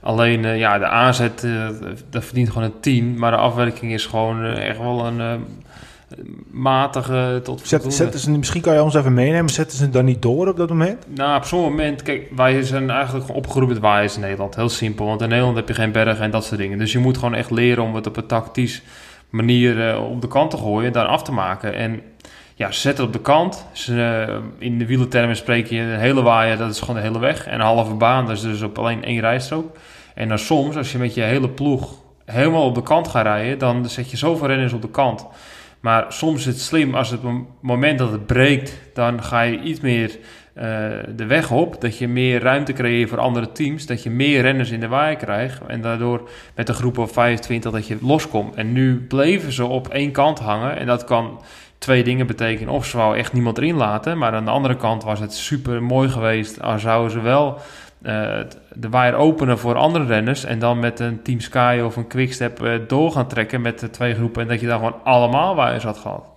Speaker 1: alleen ja, de aanzet, uh, dat verdient gewoon een 10. Maar de afwerking is gewoon uh, echt wel een uh, matige tot
Speaker 2: Zet, zetten ze, Misschien kan je ons even meenemen. Zetten ze het dan niet door op dat moment?
Speaker 1: Nou, op zo'n moment... Kijk, wij zijn eigenlijk gewoon opgeroepen met waaiers in Nederland. Heel simpel. Want in Nederland heb je geen bergen en dat soort dingen. Dus je moet gewoon echt leren om het op een tactisch manier uh, op de kant te gooien, daar af te maken. En ja, ze zetten op de kant. Ze, uh, in de wielertermen spreek je een hele waaier, dat is gewoon de hele weg. En een halve baan, dat is dus op alleen één rijstrook. En dan soms, als je met je hele ploeg helemaal op de kant gaat rijden, dan zet je zoveel renners op de kant. Maar soms is het slim, als het moment dat het breekt, dan ga je iets meer de weg op. Dat je meer ruimte creëert voor andere teams. Dat je meer renners in de waai krijgt. En daardoor met een groep van 25 dat je loskomt. En nu bleven ze op één kant hangen. En dat kan twee dingen betekenen. Of ze wou echt niemand erin laten. Maar aan de andere kant was het super mooi geweest. Als zouden ze wel uh, de waaier openen voor andere renners. En dan met een Team Sky of een Quickstep uh, door gaan trekken met de twee groepen. En dat je daar gewoon allemaal waaiers had gehad.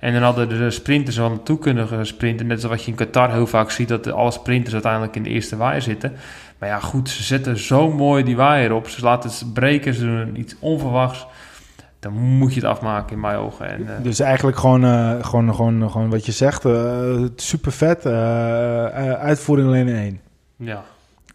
Speaker 1: En dan hadden de sprinters wel naartoe kunnen sprinten. Net zoals wat je in Qatar heel vaak ziet, dat alle sprinters uiteindelijk in de eerste waaier zitten. Maar ja, goed, ze zetten zo mooi die waaier op. Ze laten het breken, ze doen iets onverwachts. Dan moet je het afmaken in mijn ogen. En, uh,
Speaker 2: dus eigenlijk gewoon, uh, gewoon, gewoon, gewoon wat je zegt, uh, super vet. uitvoering alleen in één.
Speaker 1: Ja.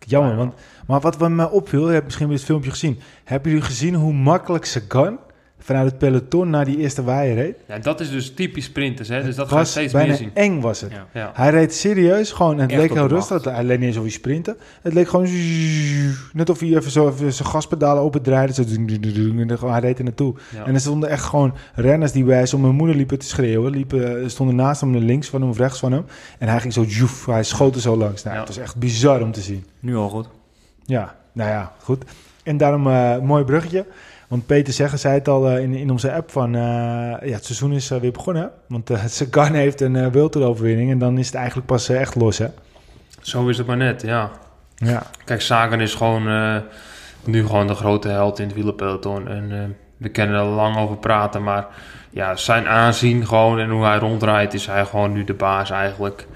Speaker 2: Jammer, want, maar wat me opviel, je hebt misschien weer het filmpje gezien. Hebben jullie gezien hoe makkelijk Sagan vanuit het peloton naar die eerste waaier reed?
Speaker 1: Ja, dat is dus typisch sprinters, hè? dus dat
Speaker 2: was
Speaker 1: ga je steeds
Speaker 2: bijna
Speaker 1: meer zien.
Speaker 2: eng was het.
Speaker 1: Ja. Ja.
Speaker 2: Hij reed serieus gewoon, en het
Speaker 3: Echt
Speaker 2: leek heel rustig, hij leek niet eens of hij sprinten. Het leek gewoon net of hij even zo even zijn gaspedalen opendraaide. Zo, en dan gewoon, hij reed er naartoe.
Speaker 1: Ja.
Speaker 2: En er stonden echt gewoon renners die bij zijn moeder liepen te schreeuwen. Liepen, stonden naast hem, links van hem of rechts van hem. En hij ging zo, joef, hij schoot er zo langs. Nou,
Speaker 1: Ja.
Speaker 2: Het was echt bizar om te zien.
Speaker 3: Nu al goed.
Speaker 2: Ja, nou ja, goed. En daarom uh, mooi bruggetje. Want Peter Zeggen zei het al uh, in, in onze app van... Uh, ja, het seizoen is weer begonnen. Want Sagan heeft een uh, overwinning En dan is het eigenlijk pas echt los, hè?
Speaker 1: Zo is het maar net, ja.
Speaker 2: Ja.
Speaker 1: Kijk, Sagan is gewoon nu gewoon de grote held in het wielerpeloton. En we kunnen er lang over praten, maar ja, zijn aanzien gewoon en hoe hij rondrijdt, is hij gewoon nu de baas eigenlijk.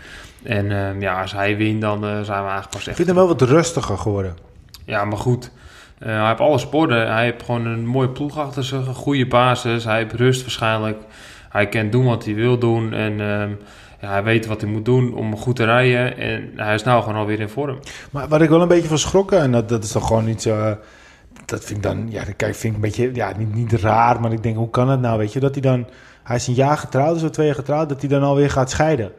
Speaker 1: En ja, als hij wint, dan zijn we eigenlijk pas echt...
Speaker 2: Ik vind hem wel wat rustiger geworden.
Speaker 1: Ja, maar goed. Uh, hij heeft alle sporten. Hij heeft gewoon een mooie ploeg achter zich, een goede basis. Hij heeft rust waarschijnlijk. Hij kan doen wat hij wil doen. En uh, ja, hij weet wat hij moet doen om goed te rijden. En hij is nou gewoon alweer in vorm.
Speaker 2: Maar wat ik wel een beetje van schrokken, en dat, dat is toch gewoon iets... Uh, dat vind ik dan, ja, kijk, vind ik een beetje, ja, niet, niet raar, maar ik denk, hoe kan het nou, weet je, dat hij dan, hij is een jaar getrouwd, zo twee jaar getrouwd, dat hij dan alweer gaat scheiden.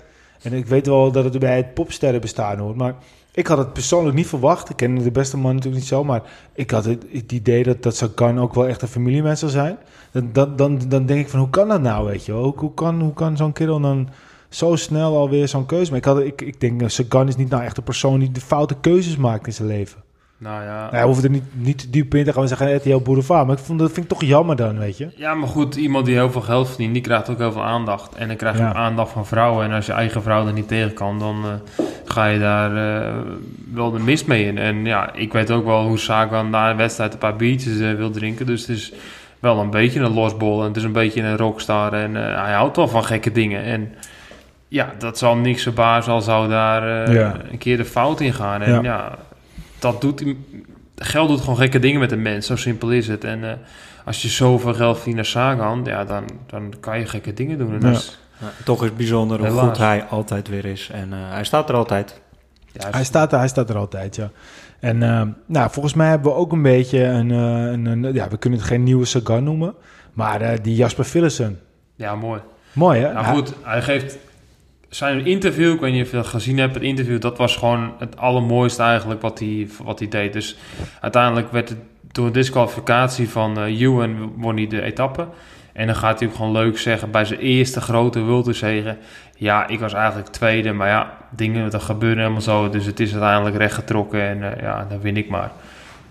Speaker 2: En ik weet wel dat het bij het popsterren bestaan hoort, maar ik had het persoonlijk niet verwacht. Ik ken de beste man natuurlijk niet zo, maar ik had het, het idee dat, dat Sagan ook wel echt een familiemens zou zijn. Dan, dan, dan, denk ik van, hoe kan dat nou, weet je? Hoe, kan, hoe kan zo'n kerel dan zo snel alweer zo'n keuze maken? Ik, had, ik, ik denk, Sagan is niet nou echt een persoon die de foute keuzes maakt in zijn leven.
Speaker 1: Nou ja.
Speaker 2: Hij hoeft er niet, niet diep in te gaan en zeggen RTL Boulevard. Maar ik vond, dat vind ik toch jammer dan, weet je.
Speaker 1: Ja, maar goed, iemand die heel veel geld verdient, die krijgt ook heel veel aandacht. En dan krijg je
Speaker 2: Ja.
Speaker 1: ook aandacht van vrouwen. En als je eigen vrouw er niet tegen kan, dan eh, ga je daar eh, wel de mist mee in. En ja, ik weet ook wel hoe Sagan na een wedstrijd een paar biertjes eh, wil drinken. Dus het is wel een beetje een losbol en het is een beetje een rockstar. En hij houdt wel van gekke dingen. En ja, dat zal niks verbazen al zou daar
Speaker 2: Ja.
Speaker 1: een keer de fout in gaan. En
Speaker 2: Ja.
Speaker 1: ja, dat doet... Geld doet gewoon gekke dingen met een mens, zo simpel is het. En eh, als je zoveel geld verdient naar Sagan, ja, dan, dan kan je gekke dingen doen. En
Speaker 2: Ja.
Speaker 1: is-
Speaker 3: Ja, toch is het bijzonder hoe
Speaker 1: Helaas.
Speaker 3: goed hij altijd weer is. En eh, hij staat er altijd.
Speaker 1: ja,
Speaker 2: Hij staat er, hij staat er altijd, ja. En eh, nou, volgens mij hebben we ook een beetje een, eh, een, een- ja, we kunnen het geen nieuwe Sagan noemen, maar eh, die Jasper Philipsen.
Speaker 1: ja, mooi.
Speaker 2: Mooi, hè?
Speaker 1: Nou goed, hij geeft zijn interview, ik weet niet of je dat gezien hebt, het interview, dat was gewoon het allermooiste eigenlijk wat hij, wat hij deed. Dus uiteindelijk werd het door disqualificatie van Ewan won hij de etappe. En dan gaat hij ook gewoon leuk zeggen bij zijn eerste grote Wulterzegen. Ja, ik was eigenlijk tweede, maar ja, dingen dat gebeuren helemaal zo. Dus het is uiteindelijk rechtgetrokken en eh, ja, dan win ik maar.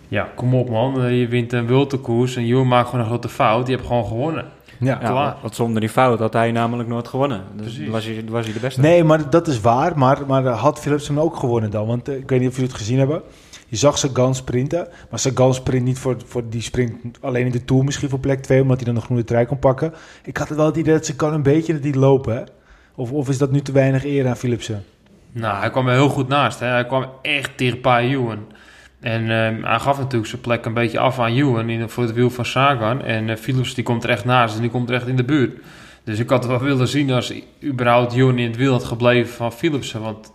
Speaker 1: Ja, kom op man, Eh, je wint een Wulterkoers en Ewan maakt gewoon een grote fout. Die hebt gewoon gewonnen.
Speaker 2: Ja.
Speaker 3: Ja,
Speaker 1: Klaar.
Speaker 3: Want zonder die fout had hij namelijk nooit gewonnen. Dus was hij, was hij de beste.
Speaker 2: Nee, maar dat is waar. Maar, maar had Philipsen ook gewonnen dan? Want eh, ik weet niet of jullie het gezien hebben. Je zag Sagan sprinten. Maar Sagan sprint niet voor, voor die sprint alleen in de Tour misschien voor plek 2. Omdat hij dan een groene trui kon pakken. Ik had het wel het idee dat Sagan een beetje dat die lopen. Hè? Of, of is dat nu te weinig eer aan Philipsen?
Speaker 1: Nou, hij kwam er heel goed naast. Hè. Hij kwam echt dichtbij Ewan. En ehm, hij gaf natuurlijk zijn plek een beetje af aan in, voor het wiel van Sagan. En eh, Philips die komt er echt naast en die komt er echt in de buurt. Dus ik had wel willen zien als überhaupt Ewan in het wiel had gebleven van Philipsen. Want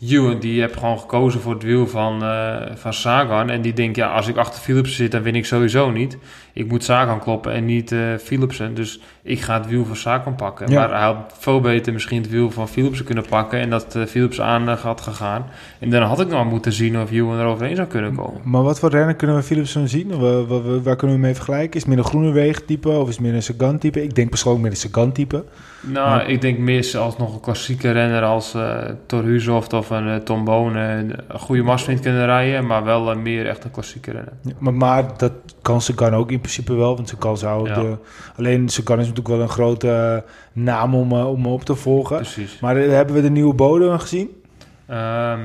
Speaker 1: Ewan die heeft gewoon gekozen voor het wiel van, eh, van Sagan. En die denkt, ja, als ik achter Philipsen zit, dan win ik sowieso niet. Ik moet Sagan kloppen en niet eh, Philipsen. Dus ik ga het wiel van Sagan pakken.
Speaker 2: Ja.
Speaker 1: Maar hij had veel beter misschien het wiel van Philipsen kunnen pakken. En dat eh, Philips aan had gegaan. En dan had ik nog moeten zien of Ewan er overheen zou kunnen komen.
Speaker 2: Maar wat voor renner kunnen we Philipsen zien? Waar, waar, waar kunnen we mee vergelijken? Is het meer een groene weegtype of is het meer een Sagan type? Ik denk persoonlijk meer een Sagan type.
Speaker 1: Nou, ik denk meer als nog een klassieke renner als eh Thor Hushoft of een eh, Tom Bonen een goede marsvriend kunnen rijden. Maar wel eh, meer echt een klassieke renner.
Speaker 2: Ja, maar, maar dat kan Sagan ook in principe wel. Want Sagan zou
Speaker 1: Ja.
Speaker 2: de... Alleen Sagan is natuurlijk wel een grote eh, naam om, eh, om op te volgen.
Speaker 1: Precies.
Speaker 2: Maar eh, hebben we de nieuwe bodem gezien?
Speaker 1: Ehm,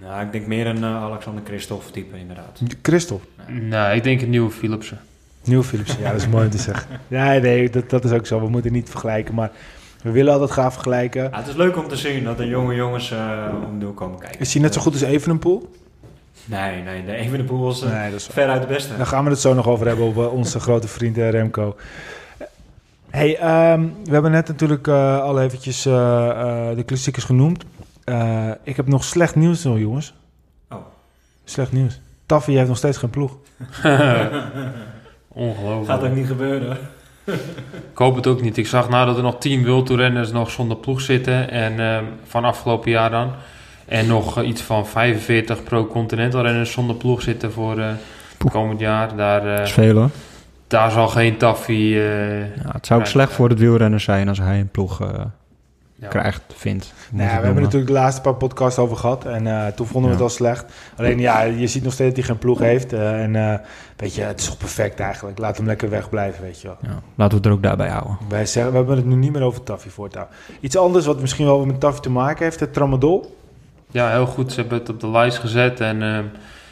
Speaker 3: Nou, ik denk meer een eh, Alexander Christophe type inderdaad.
Speaker 2: Christophe.
Speaker 1: nou, ik denk een nieuwe Philipsen.
Speaker 2: Nieuw Philips. Ja, dat is mooi om te zeggen. Ja, nee, dat, dat is ook zo. We moeten niet vergelijken. Maar we willen altijd gaan vergelijken.
Speaker 3: Ja, het is leuk om te zien dat de jonge jongens eh om door komen kijken.
Speaker 2: Is hij net zo goed als Evenepoel?
Speaker 3: Nee, nee, de Evenepoel is eh,
Speaker 2: Nee, is
Speaker 3: veruit de beste.
Speaker 2: Daar gaan we het zo nog over hebben, over onze grote vriend eh, Remco. Hey, ehm, we hebben net natuurlijk eh, al eventjes eh, eh, de klassiekers genoemd. Eh, ik heb nog slecht nieuws nog, jongens.
Speaker 3: Oh.
Speaker 2: Slecht nieuws. Taffy heeft nog steeds geen ploeg.
Speaker 1: Ongelooflijk.
Speaker 3: Gaat ook niet gebeuren.
Speaker 1: Ik hoop het ook niet. Ik zag nou dat er nog 10 wildtoerrenners nog zonder ploeg zitten. En ehm, van afgelopen jaar dan. En nog eh, iets van 45 pro-continental renners zonder ploeg zitten voor eh komend jaar. Daar, eh,
Speaker 3: Dat is veel hoor.
Speaker 1: daar zal geen Taffy...
Speaker 3: Ja, het zou ook slecht voor het wielrennen zijn als hij een ploeg eh,
Speaker 1: ja.
Speaker 3: krijgt, vindt.
Speaker 2: Nou, we hebben natuurlijk de laatste paar podcasts over gehad. En eh, toen vonden we
Speaker 3: Ja.
Speaker 2: het al slecht. Alleen ja, je ziet nog steeds dat hij geen ploeg heeft. eh, en eh, weet je, het is toch perfect eigenlijk. Laat hem lekker wegblijven, weet je wel.
Speaker 3: Ja, laten we het er ook daarbij houden.
Speaker 2: Wij zeggen, we hebben het nu niet meer over Taffy voortaan. Iets anders wat misschien wel met Taffy te maken heeft, het tramadol.
Speaker 1: Ja, heel goed. Ze hebben het op de lijst gezet en ehm,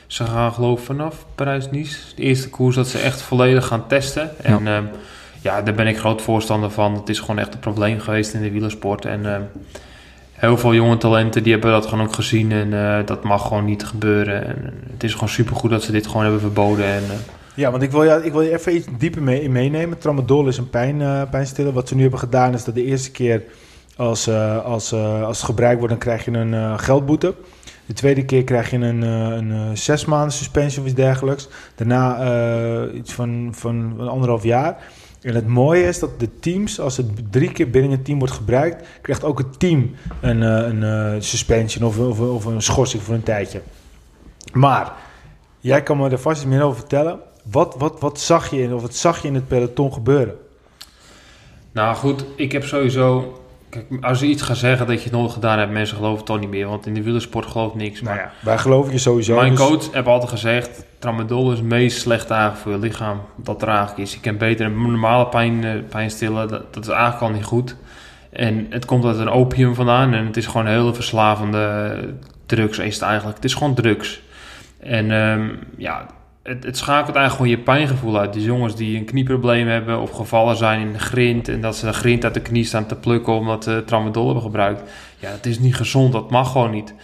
Speaker 1: ze gaan geloof ik vanaf Parijs-Nice. De eerste koers dat ze echt volledig gaan testen. En ehm, ja, daar ben ik groot voorstander van. Het is gewoon echt een probleem geweest in de wielersport. En ehm, heel veel jonge talenten die hebben dat gewoon ook gezien. En eh, dat mag gewoon niet gebeuren. En, eh, het is gewoon supergoed dat ze dit gewoon hebben verboden. En, eh,
Speaker 2: Ja, want ik wil, ja, ik wil je even iets dieper mee, meenemen. Tramadol is een pijn, eh, pijnstiller. Wat ze nu hebben gedaan is dat de eerste keer als, eh, als, eh, als het gebruikt wordt, dan krijg je een eh, geldboete. De tweede keer krijg je een, eh, een eh, zes maanden suspensie of iets dergelijks. Daarna eh, iets van, van een anderhalf jaar. En het mooie is dat de teams, als het drie keer binnen een team wordt gebruikt, krijgt ook het team een, eh, een eh, suspension of, of, of een schorsing voor een tijdje. Maar jij kan me er vast meer over vertellen. Wat, wat, wat zag je in, of wat zag je in het peloton gebeuren?
Speaker 1: Nou goed, ik heb sowieso. Kijk, als je iets gaat zeggen dat je het nooit gedaan hebt, mensen geloven het toch niet meer. Want in de wielersport gelooft niks. Maar
Speaker 2: Nou ja, wij geloven je sowieso.
Speaker 1: mijn
Speaker 2: dus-
Speaker 1: coach heeft altijd gezegd, tramadol is het meest slechte eigenlijk voor je lichaam. Dat er eigenlijk is. Je kan beter een normale pijn, eh, pijn stillen. Dat, dat is eigenlijk al niet goed. En het komt uit een opium vandaan. En het is gewoon een hele verslavende drugs is het eigenlijk. Het is gewoon drugs. En ehm, ja, het, het schakelt eigenlijk gewoon je pijngevoel uit. Die jongens die een knieprobleem hebben of gevallen zijn in grind... en dat ze de grind uit de knie staan te plukken omdat ze tramadol hebben gebruikt. Ja, dat is niet gezond. Dat mag gewoon niet.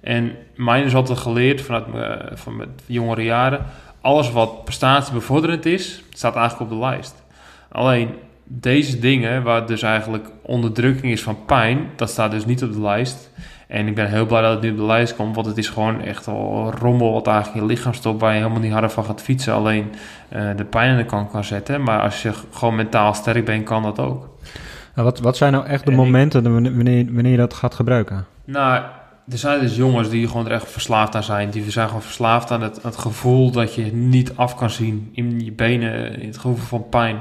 Speaker 1: En mij is altijd geleerd vanuit mijn, van mijn jongere jaren... alles wat prestatiebevorderend is, staat eigenlijk op de lijst. Alleen deze dingen, waar dus eigenlijk onderdrukking is van pijn... dat staat dus niet op de lijst... En ik ben heel blij dat het nu op de lijst komt, want het is gewoon echt al rommel wat eigenlijk in je lichaam stopt, waar je helemaal niet harder van gaat fietsen, alleen eh, de pijn aan de kant kan zetten. Maar als je gewoon mentaal sterk bent, kan dat ook.
Speaker 3: Nou, wat, wat zijn nou echt de
Speaker 1: En
Speaker 3: momenten wanneer, wanneer, wanneer je dat gaat gebruiken?
Speaker 1: Nou, er zijn dus jongens die gewoon er echt verslaafd aan zijn. Die zijn gewoon verslaafd aan het, het gevoel dat je niet af kan zien in je benen, in het gevoel van pijn.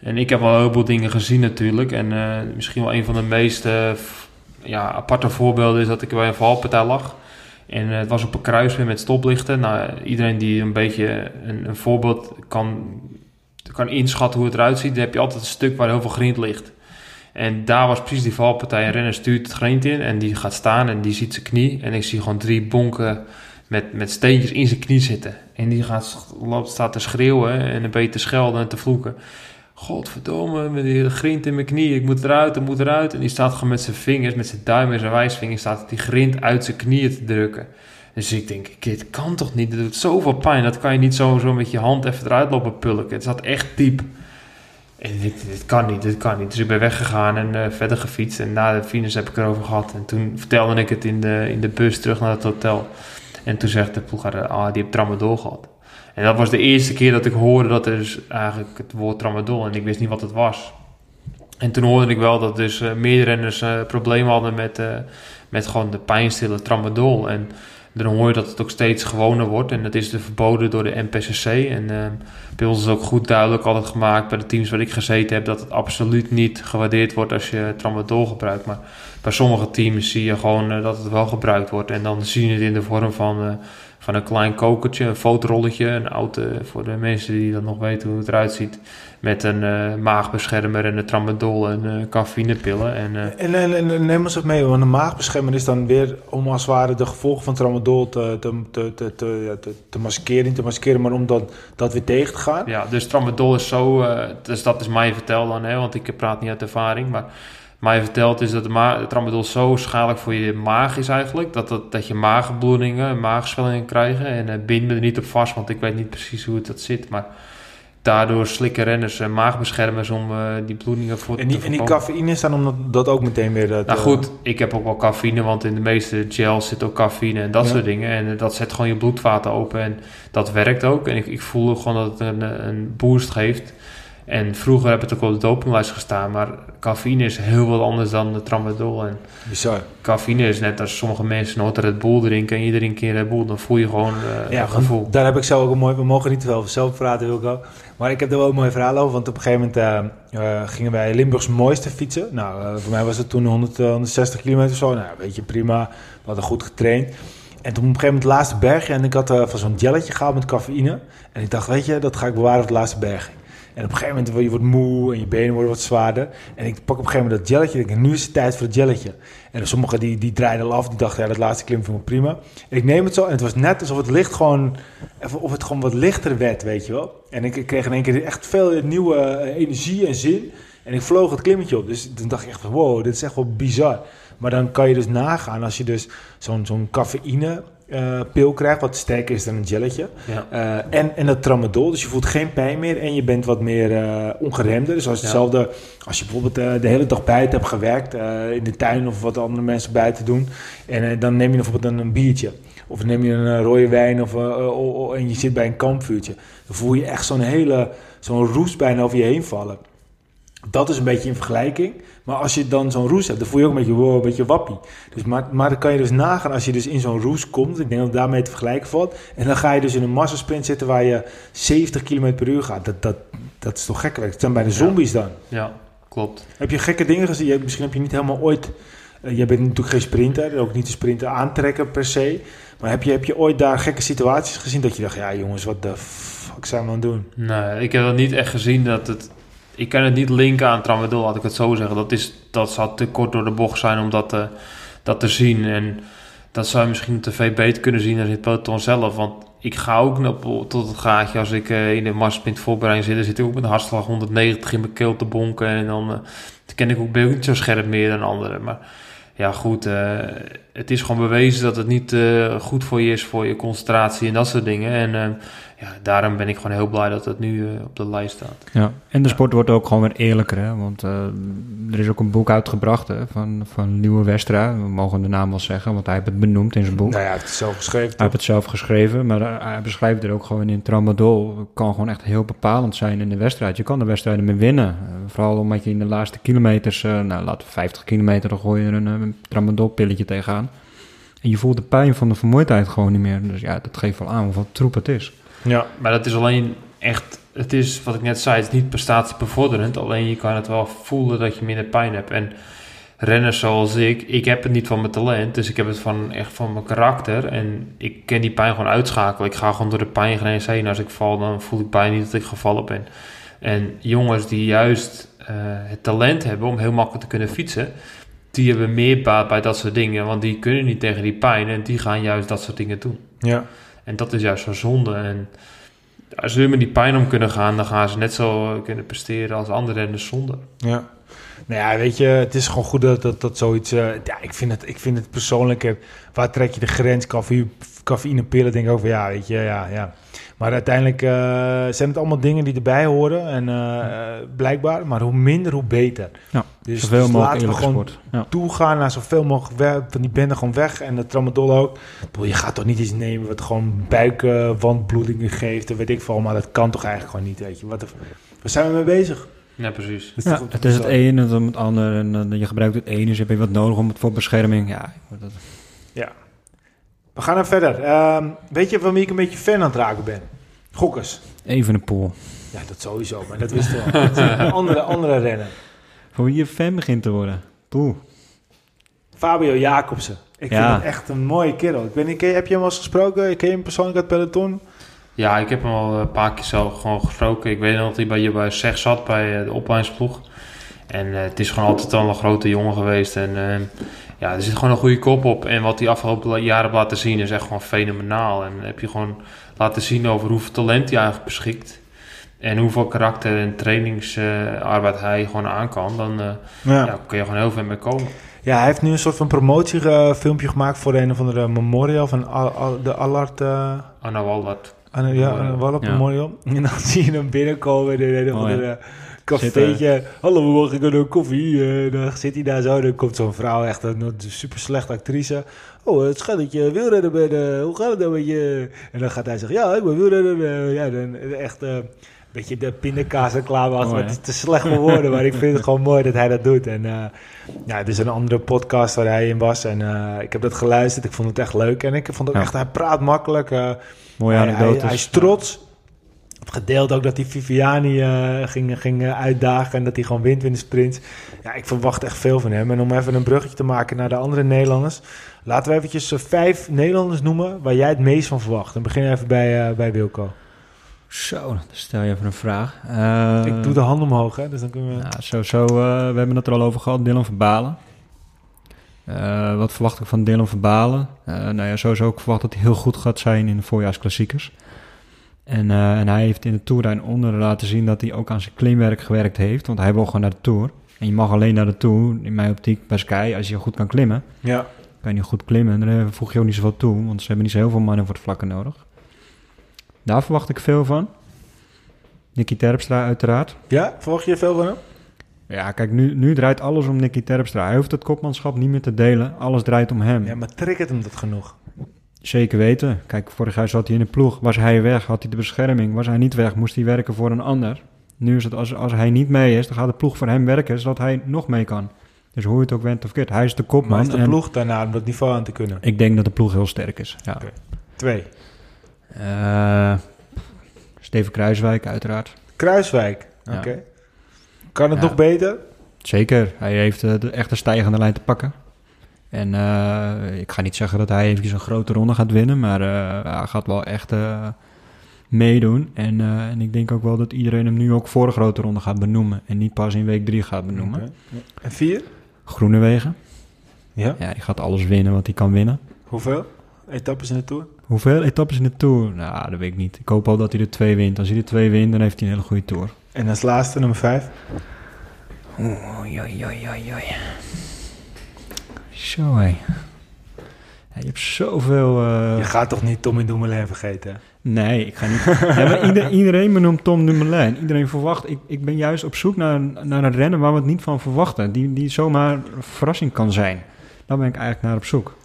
Speaker 1: En ik heb wel een heleboel dingen gezien natuurlijk. En eh, misschien wel een van de meest eh, ja, aparte voorbeelden is dat ik bij een valpartij lag. En eh, het was op een kruisweg met stoplichten. Nou, iedereen die een beetje een, een voorbeeld kan, kan inschatten hoe het eruit ziet, dan heb je altijd een stuk waar heel veel grind ligt. En daar was precies die valpartij. Een renner stuurt het grind in en die gaat staan en die ziet zijn knie. En ik zie gewoon drie bonken met, met steentjes in zijn knie zitten. En die gaat, loopt, staat te schreeuwen en een beetje te schelden en te vloeken. Godverdomme, met die grind in mijn knie, ik moet eruit, ik moet eruit. En die staat gewoon met zijn vingers, met zijn duim en zijn wijsvinger, staat die grind uit zijn knieën te drukken. Dus ik denk, dit kan toch niet? Dat doet zoveel pijn. Dat kan je niet zo, met je hand even eruit lopen pulken. Het zat echt diep. En dit, dit kan niet, dit kan niet. Dus ik ben weggegaan en eh, verder gefietst. En na de finish heb ik erover gehad. En toen vertelde ik het in de, in de bus terug naar het hotel. En toen zegt de ploeghouder, ah, die heeft tramadol gehad. En dat was de eerste keer dat ik hoorde dat er dus eigenlijk het woord tramadol... en ik wist niet wat het was. En toen hoorde ik wel dat dus eh, meerdere renners eh, problemen hadden met, eh, met gewoon de pijnstiller tramadol. En dan hoor je dat het ook steeds gewoner wordt. En dat is dus verboden door de NPCC. En bij ons is ook goed duidelijk altijd gemaakt bij de teams waar ik gezeten heb... dat het absoluut niet gewaardeerd wordt als je tramadol gebruikt. Maar bij sommige teams zie je gewoon dat het wel gebruikt wordt. En dan zie je het in de vorm van, van een klein kokertje, een fotorolletje. Een oude, voor de mensen die dat nog weten hoe het eruit ziet. Met een eh, maagbeschermer en een tramadol en eh cafeïnepillen. En, eh,
Speaker 2: En, en, en neem ons ook mee, want een maagbeschermer is dan weer om als het ware de gevolgen van tramadol te, te, te, te, te, te, maskeren, te maskeren, maar om dat, dat weer tegen te gaan.
Speaker 1: Ja, dus tramadol is zo, dus dat is mij verteld dan, hè, want ik praat niet uit ervaring, maar mij verteld is dat de ma- tramadol zo schadelijk voor je maag is eigenlijk, dat, dat, dat je maaggebloedingen, maagzwellingen krijgen en bind me er niet op vast, want ik weet niet precies hoe het dat zit, maar daardoor slikken renners eh, maagbeschermers om eh, die bloedingen voor
Speaker 2: En die,
Speaker 1: te
Speaker 2: en die cafeïne is dan om dat, ook meteen weer... Dat,
Speaker 1: Nou goed, ik heb ook wel cafeïne, want in de meeste gels zit ook cafeïne en dat
Speaker 2: Ja.
Speaker 1: soort dingen. En dat zet gewoon je bloedvaten open en dat werkt ook. En ik, ik voel gewoon dat het een, een boost geeft. En vroeger heb het ook op de dopinglijst gestaan, maar cafeïne is heel wat anders dan de tramadol. En
Speaker 2: Bizar.
Speaker 1: cafeïne is net als sommige mensen nooit Red Bull drinken en iedereen keer Red Bull, dan voel je gewoon eh,
Speaker 2: Ja,
Speaker 1: een gevoel.
Speaker 2: daar heb ik zelf ook een mooi... We mogen niet te veel over zelf praten, Wilco. Maar ik heb er wel een mooi verhaal over. Want op een gegeven moment eh, eh, gingen wij Limburgs mooiste fietsen. Nou, voor mij was het toen 100, eh, 160 kilometer of zo. Nou, weet je, prima. We hadden goed getraind. En toen op een gegeven moment het laatste bergje. En ik had van zo'n jelletje gehaald met cafeïne. En ik dacht, weet je, dat ga ik bewaren voor het laatste bergje. En op een gegeven moment, je wordt moe en je benen worden wat zwaarder. En ik pak op een gegeven moment dat jelletje. En denk, nu is het tijd voor het jelletje. En sommigen die, die draaiden al af. Die dachten, ja, dat laatste klim vind ik prima. En ik neem het zo. En het was net alsof het licht gewoon... Of het gewoon wat lichter werd, weet je wel. En ik, kreeg in één keer echt veel nieuwe eh, energie en zin. En ik vloog het klimmetje op. Dus toen dacht ik echt wow, dit is echt wel bizar. Maar dan kan je dus nagaan als je dus zo'n zo'n cafeïne eh, pil krijgt, wat sterker is dan een gelletje.
Speaker 1: Ja.
Speaker 2: Eh, en, en dat tramadol, dus je voelt geen pijn meer en je bent wat meer eh, ongeremder. Dus als
Speaker 1: Ja.
Speaker 2: hetzelfde, als je bijvoorbeeld de hele dag buiten hebt gewerkt, in de tuin of wat andere mensen buiten doen. En dan neem je bijvoorbeeld een, een biertje. Of neem je een rode wijn of, en je zit bij een kampvuurtje. Dan voel je echt zo'n hele, zo'n roest bijna over je heen vallen. Dat is een beetje in vergelijking. Maar als je dan zo'n roes hebt, dan voel je ook een beetje, wow, een beetje wappie. Dus, maar, maar dan kan je dus nagaan als je dus in zo'n roes komt. Ik denk dat daarmee te vergelijken valt. En dan ga je dus in een massasprint zitten waar je 70 km per uur gaat. Dat, dat, dat is toch gek. Het zijn bijna zombies dan.
Speaker 1: Ja, klopt.
Speaker 2: Heb je gekke dingen gezien? Je- Misschien heb je niet helemaal ooit... eh, jij bent natuurlijk geen sprinter, ook niet de sprinter aantrekken per se. Maar heb je, heb je ooit daar gekke situaties gezien dat je dacht... Ja jongens, wat de fuck zijn we aan het doen?
Speaker 1: Nee, ik heb dat niet echt gezien dat het... Ik kan het niet linken aan tramadol, laat ik het zo zeggen. Dat, is, dat zou te kort door de bocht zijn om dat, te- dat te zien. En dat zou je misschien op tv beter kunnen zien dan in het peloton zelf. Want ik ga ook op, tot het gaatje als ik eh, in de marssprint voorbereiding zit. Dan zit ik ook met een hartslag 190 in mijn keel te bonken. En dan, eh, dan ken ik ook, ook niet zo scherp meer dan anderen. Maar ja, goed. eh, het is gewoon bewezen dat het niet eh, goed voor je is, voor je concentratie en dat soort dingen. En eh, ja, daarom ben ik gewoon heel blij dat het nu eh, op de lijst staat.
Speaker 3: Ja, en de sport wordt ook gewoon weer eerlijker, hè? want eh, er is ook een boek uitgebracht hè, van, van Nieuwe Westra. We mogen de naam wel zeggen, want hij heeft het benoemd in zijn boek.
Speaker 2: Nou ja, hij heeft het zelf geschreven.
Speaker 3: Hij heeft het zelf geschreven, maar eh, hij beschrijft er ook gewoon in tramadol. kan gewoon echt heel bepalend zijn in de wedstrijd. Je kan de wedstrijden mee winnen. Vooral omdat je in de laatste kilometers, eh, nou laten we 50 kilometer, dan gooi je er een, een tramadolpilletje tegenaan. En je voelt de pijn van de vermoeidheid gewoon niet meer. Dus ja, dat geeft wel aan hoeveel troep het is.
Speaker 2: Ja,
Speaker 1: Maar dat is alleen echt, het is wat ik net zei, het is niet prestatiebevorderend. Alleen je kan het wel voelen dat je minder pijn hebt. En renners zoals ik, ik heb het niet van mijn talent, dus ik heb het van, echt van mijn karakter. En ik ken die pijn gewoon uitschakelen. Ik ga gewoon door de pijngrens heen. Als ik val, dan voel ik bijna niet dat ik gevallen ben. En jongens die juist eh, het talent hebben om heel makkelijk te kunnen fietsen, die hebben meer baat bij dat soort dingen. Want die kunnen niet tegen die pijn en die gaan juist dat soort dingen doen.
Speaker 2: ja.
Speaker 1: En dat is juist zo zonde. En als ze met die pijn om kunnen gaan, dan gaan ze net zo kunnen presteren als andere renners zonder.
Speaker 2: Ja. Nou ja, weet je, het is gewoon goed dat, dat, dat zoiets... eh, ja, ik vind, het, ik vind het persoonlijk... waar trek je de grens? Cafeïne, cafeïnepillen, denk ik ook van ja, weet je, ja, ja. Maar uiteindelijk eh, zijn het allemaal dingen die erbij horen. En eh, eh, blijkbaar, maar hoe minder, hoe beter.
Speaker 3: Ja,
Speaker 2: dus,
Speaker 3: Zoveel
Speaker 2: dus
Speaker 3: mogelijk
Speaker 2: laten we gewoon
Speaker 3: sport. Ja.
Speaker 2: toegaan naar zoveel mogelijk weg, van die bende gewoon weg. En de tramadol ook. Ik bedoel, je gaat toch niet iets nemen wat gewoon buikwandbloedingen geeft. Dat weet ik veel, maar dat kan toch eigenlijk gewoon niet, weet je. Wat, waar zijn we mee bezig?
Speaker 1: Ja, precies.
Speaker 2: Is
Speaker 3: Ja, het is het ene en dan het andere. En je gebruikt het ene, dus heb je wat nodig om het voor bescherming. Ja, dat,
Speaker 2: We gaan er verder. Ehm, weet je van wie ik een beetje fan aan het raken ben? Gokkers.
Speaker 3: even een pool.
Speaker 2: Ja, dat sowieso, maar dat wist wel. Een andere, andere renner.
Speaker 3: Voor wie je fan begint te worden. Poeh.
Speaker 2: Fabio Jacobsen. Ik
Speaker 3: Ja.
Speaker 2: vind het echt een mooie kerel. Ik weet niet, heb je hem wel eens gesproken? Ken je hem persoonlijk uit het peloton?
Speaker 1: Ja, ik heb hem al een paar keer zelf gewoon gesproken. Ik weet nog dat hij bij je bij SEG zat, bij eh, de opleidingsploeg. En eh, het is gewoon altijd al een grote jongen geweest. En eh, ja, er zit gewoon een goede kop op. En wat hij afgelopen jaren heeft laten zien is echt gewoon fenomenaal. En heb je gewoon laten zien over hoeveel talent hij eigenlijk beschikt. En hoeveel karakter en trainingsarbeid hij gewoon aan kan. Dan eh,
Speaker 2: Ja.
Speaker 1: ja, kun je gewoon heel ver mee komen.
Speaker 2: Ja, hij heeft nu een soort van promotiefilmpje gemaakt voor een of andere memorial van Al- Al- de Allard... eh,
Speaker 1: Anna Wallard.
Speaker 2: Anne, ja, Anne Wallard
Speaker 3: Ja.
Speaker 2: Memorial. En dan zie je hem binnenkomen in een of
Speaker 3: Oh, ja.
Speaker 2: andere cafeetje. Hallo, we mogen ik een koffie? En dan zit hij daar zo. Dan komt zo'n vrouw, echt een, een super slechte actrice. Oh, het schijnt dat je wielrenner bent. eh, hoe gaat het nou met je? En dan gaat hij zeggen, ja, ik ben wielrenner. eh, ja, dan echt... eh, een beetje de pindakaas reclame achter.
Speaker 3: Oh,
Speaker 2: maar het is te slecht voor woorden, maar ik vind het gewoon mooi dat hij dat doet. En eh, ja, het is een andere podcast waar hij in was. En eh, ik heb dat geluisterd. Ik vond het echt leuk. En ik vond ook
Speaker 3: Ja.
Speaker 2: echt, hij praat makkelijk. eh,
Speaker 3: Mooie
Speaker 2: hij, hij, hij is trots. Het gedeeld ook dat hij Viviani eh, ging, ging eh, uitdagen en dat hij gewoon wint in de sprint. Ja, ik verwacht echt veel van hem. En om even een bruggetje te maken naar de andere Nederlanders. Laten we eventjes eh, vijf Nederlanders noemen waar jij het meest van verwacht. Dan begin even bij, eh, bij Wilco.
Speaker 3: Zo, dan stel je even een vraag.
Speaker 2: Ik doe de hand omhoog, hè, dus dan kunnen we...
Speaker 3: Nou, zo, zo, we hebben het er al over gehad, Dylan Verbalen. Eh wat verwacht ik van Dylan Verbalen? Eh nou ja, sowieso ook verwacht dat hij heel goed gaat zijn in de voorjaarsklassiekers. En, eh, en hij heeft in de Tour daaronder laten zien dat hij ook aan zijn klimwerk gewerkt heeft. Want hij wil gewoon naar de Tour. En je mag alleen naar de Tour, in mijn optiek, bij Sky, als je goed kan klimmen.
Speaker 2: Ja,
Speaker 3: Kan je niet goed klimmen, dan eh, voeg je ook niet zoveel toe. Want ze hebben niet zo heel veel mannen voor het vlakken nodig. Daar verwacht ik veel van. Nicky Terpstra uiteraard.
Speaker 2: ja? verwacht je veel van hem?
Speaker 3: Ja, kijk, nu, nu draait alles om Nicky Terpstra. Hij hoeft het kopmanschap niet meer te delen. Alles draait om hem.
Speaker 2: Ja, maar triggert hem dat genoeg?
Speaker 3: Zeker weten. Kijk, vorig jaar zat hij in de ploeg. Was hij weg, had hij de bescherming. Was hij niet weg, moest hij werken voor een ander. Nu is het, als, als hij niet mee is, dan gaat de ploeg voor hem werken, zodat hij nog mee kan. Dus hoe je het ook went of keert, hij is de kopman.
Speaker 2: Maar is de ploeg daarna om dat niveau aan te kunnen?
Speaker 3: Ik denk dat de ploeg heel sterk is. Ja.
Speaker 2: Twee.
Speaker 3: Eh, Steven Kruiswijk, uiteraard.
Speaker 2: Kruiswijk. Oké.
Speaker 3: Ja.
Speaker 2: Kan het
Speaker 3: Ja.
Speaker 2: nog beter?
Speaker 3: Zeker. Hij heeft uh, de echte stijgende lijn te pakken. En uh, ik ga niet zeggen dat hij eventjes een grote ronde gaat winnen, maar uh, hij gaat wel echt meedoen. En, en ik denk ook wel dat iedereen hem nu ook voor de grote ronde gaat benoemen. En niet pas in week drie gaat benoemen. Okay.
Speaker 2: En vier?
Speaker 3: Groenewegen.
Speaker 2: Ja?
Speaker 3: Ja, die gaat alles winnen wat hij kan winnen.
Speaker 2: Hoeveel etappes in de Tour?
Speaker 3: Hoeveel etappes in de Tour? Nou, dat weet ik niet. Ik hoop al dat hij er twee wint. Als hij er twee wint, dan heeft hij een hele goede Tour.
Speaker 2: En als laatste, nummer vijf?
Speaker 3: Oei, oei, oei, oei. Zo, hé. Ja, je hebt zoveel... Uh...
Speaker 2: Je gaat toch niet Tommy Dumoulin vergeten?
Speaker 3: Nee, ik ga niet... ja, maar ieder, iedereen benoemt Tom Dumoulin. Iedereen verwacht... Ik, ik ben juist op zoek naar, naar een renner waar we het niet van verwachten. Die, die zomaar een verrassing kan zijn. Daar ben ik eigenlijk naar op zoek.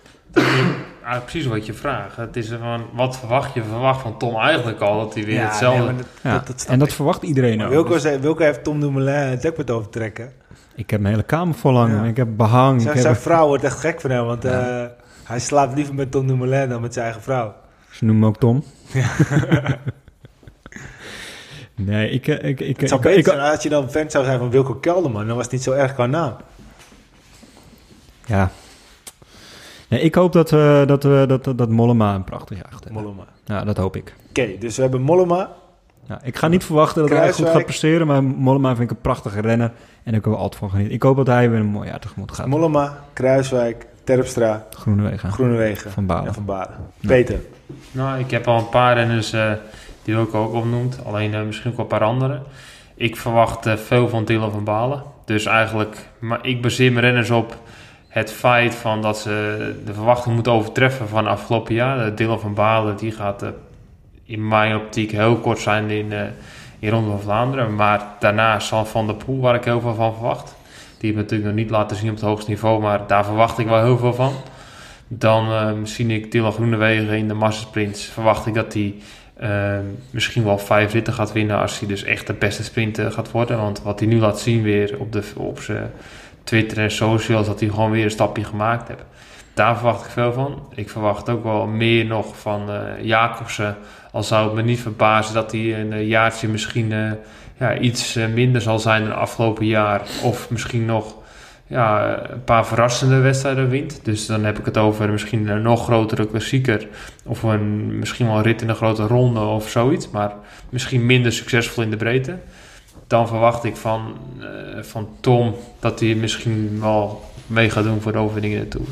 Speaker 1: Ja, precies wat je vraagt. Het is van, wat verwacht je? Verwacht van Tom eigenlijk al dat hij weer ja, hetzelfde... Nee,
Speaker 3: dat, ja. dat, dat en dat verwacht iedereen ook.
Speaker 2: Wilco, zei, Wilco heeft Tom Dumoulin het dekbed overtrekken.
Speaker 3: Ik heb mijn hele kamer vol hangen. Ik heb behang.
Speaker 2: Zijn,
Speaker 3: ik
Speaker 2: zijn
Speaker 3: heb...
Speaker 2: vrouw wordt echt gek van hem, want uh, hij slaapt liever met Tom Dumoulin dan met zijn eigen vrouw.
Speaker 3: Ze noemen me ook Tom. nee, ik... ik, ik,
Speaker 2: het zou ik, zijn, als je dan fan zou zijn van Wilco Kelderman, dan was het niet zo erg qua naam.
Speaker 3: Ja. Nee, ik hoop dat, uh, dat, uh, dat, dat, dat Mollema een prachtig jacht heeft.
Speaker 2: Mollema.
Speaker 3: Ja, dat hoop ik.
Speaker 2: Oké, okay, dus we hebben Mollema.
Speaker 3: Ja, ik ga niet verwachten dat hij goed gaat presteren, maar Mollema vind ik een prachtige renner. En daar kunnen we altijd van genieten. Ik hoop dat hij weer een mooi jaar tegemoet gaat.
Speaker 2: Mollema, Kruiswijk, Terpstra,
Speaker 3: Groenewegen,
Speaker 2: Groenewegen
Speaker 3: Van Balen.
Speaker 2: En Van Balen. Peter?
Speaker 1: Nou, ik heb al een paar renners uh, die ook ook opnoemd. Alleen uh, misschien ook wel een paar andere. Ik verwacht uh, veel van Dylan van Balen. Dus eigenlijk, maar ik baseer mijn renners op het feit van dat ze de verwachting moeten overtreffen van afgelopen jaar. Dylan van Balen, die gaat in mijn optiek heel kort zijn in, in Ronde van Vlaanderen. Maar daarna zal Van der Poel, waar ik heel veel van verwacht. Die heeft natuurlijk nog niet laten zien op het hoogste niveau, maar daar verwacht ik wel heel veel van. Dan zie ik Dylan Groenewegen in de massasprints. Verwacht ik dat hij uh, misschien wel vijf ritten gaat winnen als hij dus echt de beste sprinter gaat worden. Want wat hij nu laat zien weer op, de, op zijn Twitter en socials, dat hij gewoon weer een stapje gemaakt heeft. Daar verwacht ik veel van. Ik verwacht ook wel meer nog van uh, Jacobsen. Al zou het me niet verbazen dat hij een jaartje misschien ja, iets minder zal zijn dan afgelopen jaar. Of misschien nog ja, een paar verrassende wedstrijden wint. Dus dan heb ik het over misschien een nog grotere klassieker. Of een, misschien wel een rit in een grote ronde of zoiets. Maar misschien minder succesvol in de breedte. Dan verwacht ik van, van Tom dat hij misschien wel mee gaat doen voor de overwinning in.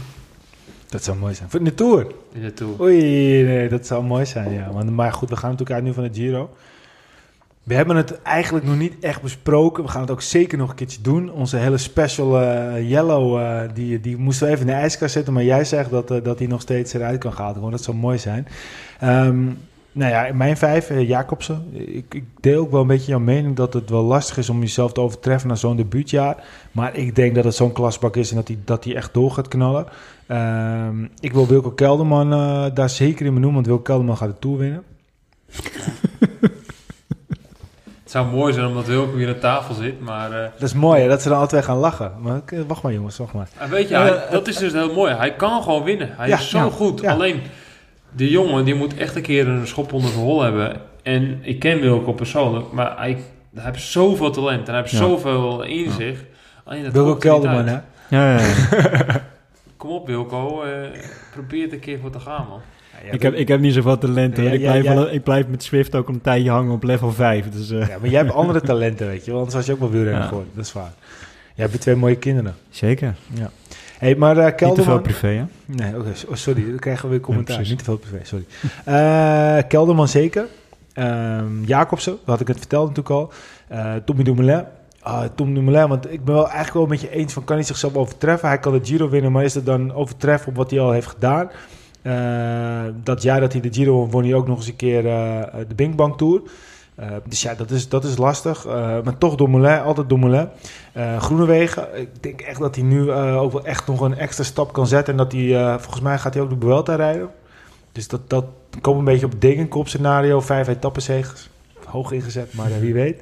Speaker 2: Dat zou mooi zijn. Voor de Tour?
Speaker 1: In de Tour.
Speaker 2: Oei, nee, dat zou mooi zijn, ja. Maar, maar goed, we gaan natuurlijk uit nu van de Giro. We hebben het eigenlijk nog niet echt besproken. We gaan het ook zeker nog een keertje doen. Onze hele special uh, yellow, uh, die, die moesten we even in de ijskast zetten. Maar jij zegt dat, uh, dat die nog steeds eruit kan worden. Dat zou mooi zijn. Um, nou ja, mijn vijf, Jacobsen. Ik, ik, deel ook wel een beetje jouw mening dat het wel lastig is om jezelf te overtreffen na zo'n debuutjaar. Maar ik denk dat het zo'n klasbak is en dat hij dat echt door gaat knallen. Um, ik wil Wilco Kelderman daar zeker in benoemen, want Wilco Kelderman gaat de Tour winnen.
Speaker 1: Het zou mooi zijn omdat Wilco hier aan tafel zit, maar... Uh,
Speaker 2: dat is mooi, hè, dat ze dan altijd gaan lachen. Maar wacht maar jongens, wacht maar.
Speaker 1: Weet je, hij, dat is dus heel mooi. Hij kan gewoon winnen. Hij ja, is zo ja, goed. Ja. Alleen, die jongen die moet echt een keer een schop onder zijn hol hebben. En ik ken Wilco persoonlijk, maar hij, hij heeft zoveel talent en hij heeft zoveel in zich.
Speaker 2: Alleen dat Wilco Kelderman, hè?
Speaker 3: Ja, ja,
Speaker 1: Kom op Wilco, uh, probeer het een keer voor te gaan, man
Speaker 3: ik, heb, ik heb niet zoveel talenten. Ja, ik, blijf wel, ik blijf met Swift ook een tijdje hangen op level 5. Dus, uh.
Speaker 2: Ja, maar jij hebt andere talenten, weet je. Want anders was je ook wel wielrenner geworden. Dat is waar. Jij hebt twee mooie kinderen.
Speaker 3: Zeker.
Speaker 2: Ja. Hey, maar uh, Kelderman...
Speaker 3: Niet te veel privé, hè?
Speaker 2: Nee, oké. Oh, sorry, dan krijgen we weer commentaar. niet te veel privé, sorry. Uh, Kelderman zeker. Um, Jacobsen, had ik het verteld natuurlijk al. Uh, Tommy Dumoulin. Uh, Tom Dumoulin, want ik ben wel eigenlijk wel met je eens van... kan hij zichzelf overtreffen? Hij kan de Giro winnen, maar is het dan overtreffen op wat hij al heeft gedaan? Dat jaar dat hij de Giro won, hij ook nog eens een keer de Binkbank Tour. Uh, dus ja, dat is, dat is lastig. maar toch Dumoulin, altijd Dumoulin. Groenewegen, ik denk echt dat hij nu ook wel echt nog een extra stap kan zetten. En dat hij, volgens mij gaat hij ook de Vuelta rijden. Dus dat, dat komt een beetje op Degenkop scenario. Vijf etappenzegers. Hoog ingezet, maar wie weet.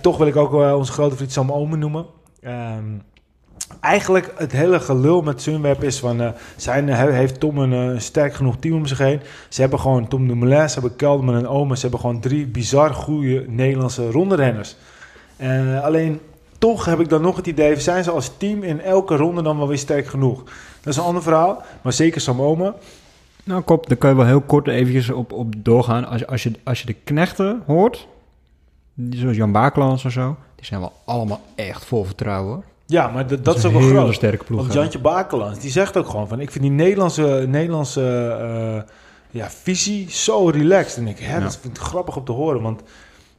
Speaker 2: toch wil ik ook onze grote vriend Sam Omen noemen. Ehm, eigenlijk het hele gelul met Sunweb is van... Uh, zijn, heeft Tom een uh, sterk genoeg team om zich heen. Ze hebben gewoon Tom Dumoulin, ze hebben Kelderman en Omen. Ze hebben gewoon drie bizar goede Nederlandse rondrenners. Uh, alleen toch heb ik dan nog het idee, zijn ze als team in elke ronde dan wel weer sterk genoeg? Dat is een ander verhaal, maar zeker Sam Omen.
Speaker 3: Nou, Kop, daar kun je wel heel kort eventjes op, op doorgaan. Als, als, je, als je de knechten hoort, zoals Jan Bakelans of zo, die zijn wel allemaal echt vol vertrouwen.
Speaker 2: Ja, maar d- dat is ook
Speaker 3: een
Speaker 2: wel
Speaker 3: hele
Speaker 2: groot.
Speaker 3: sterke ploeg.
Speaker 2: Want. Jantje Bakelands, die zegt ook gewoon van... ik vind die Nederlandse, Nederlandse eh, ja, visie zo relaxed. En ik, hè,
Speaker 3: Ja.
Speaker 2: dat vind ik grappig om te horen. Want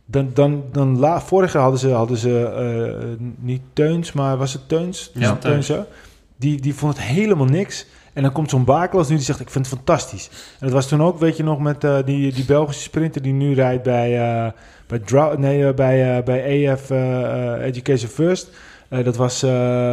Speaker 2: dan, dan, dan la, vorig jaar hadden ze, hadden ze eh, niet Teuns, maar was het Teuns?
Speaker 1: Ja, Teuns.
Speaker 2: Die, die vond het helemaal niks. En dan komt zo'n Bakelands nu die zegt, ik vind het fantastisch. En dat was toen ook, weet je nog, met eh, die, die Belgische sprinter... die nu rijdt bij, eh, bij, Drou- nee, bij, eh, bij EF Education First... Eh, dat was, eh,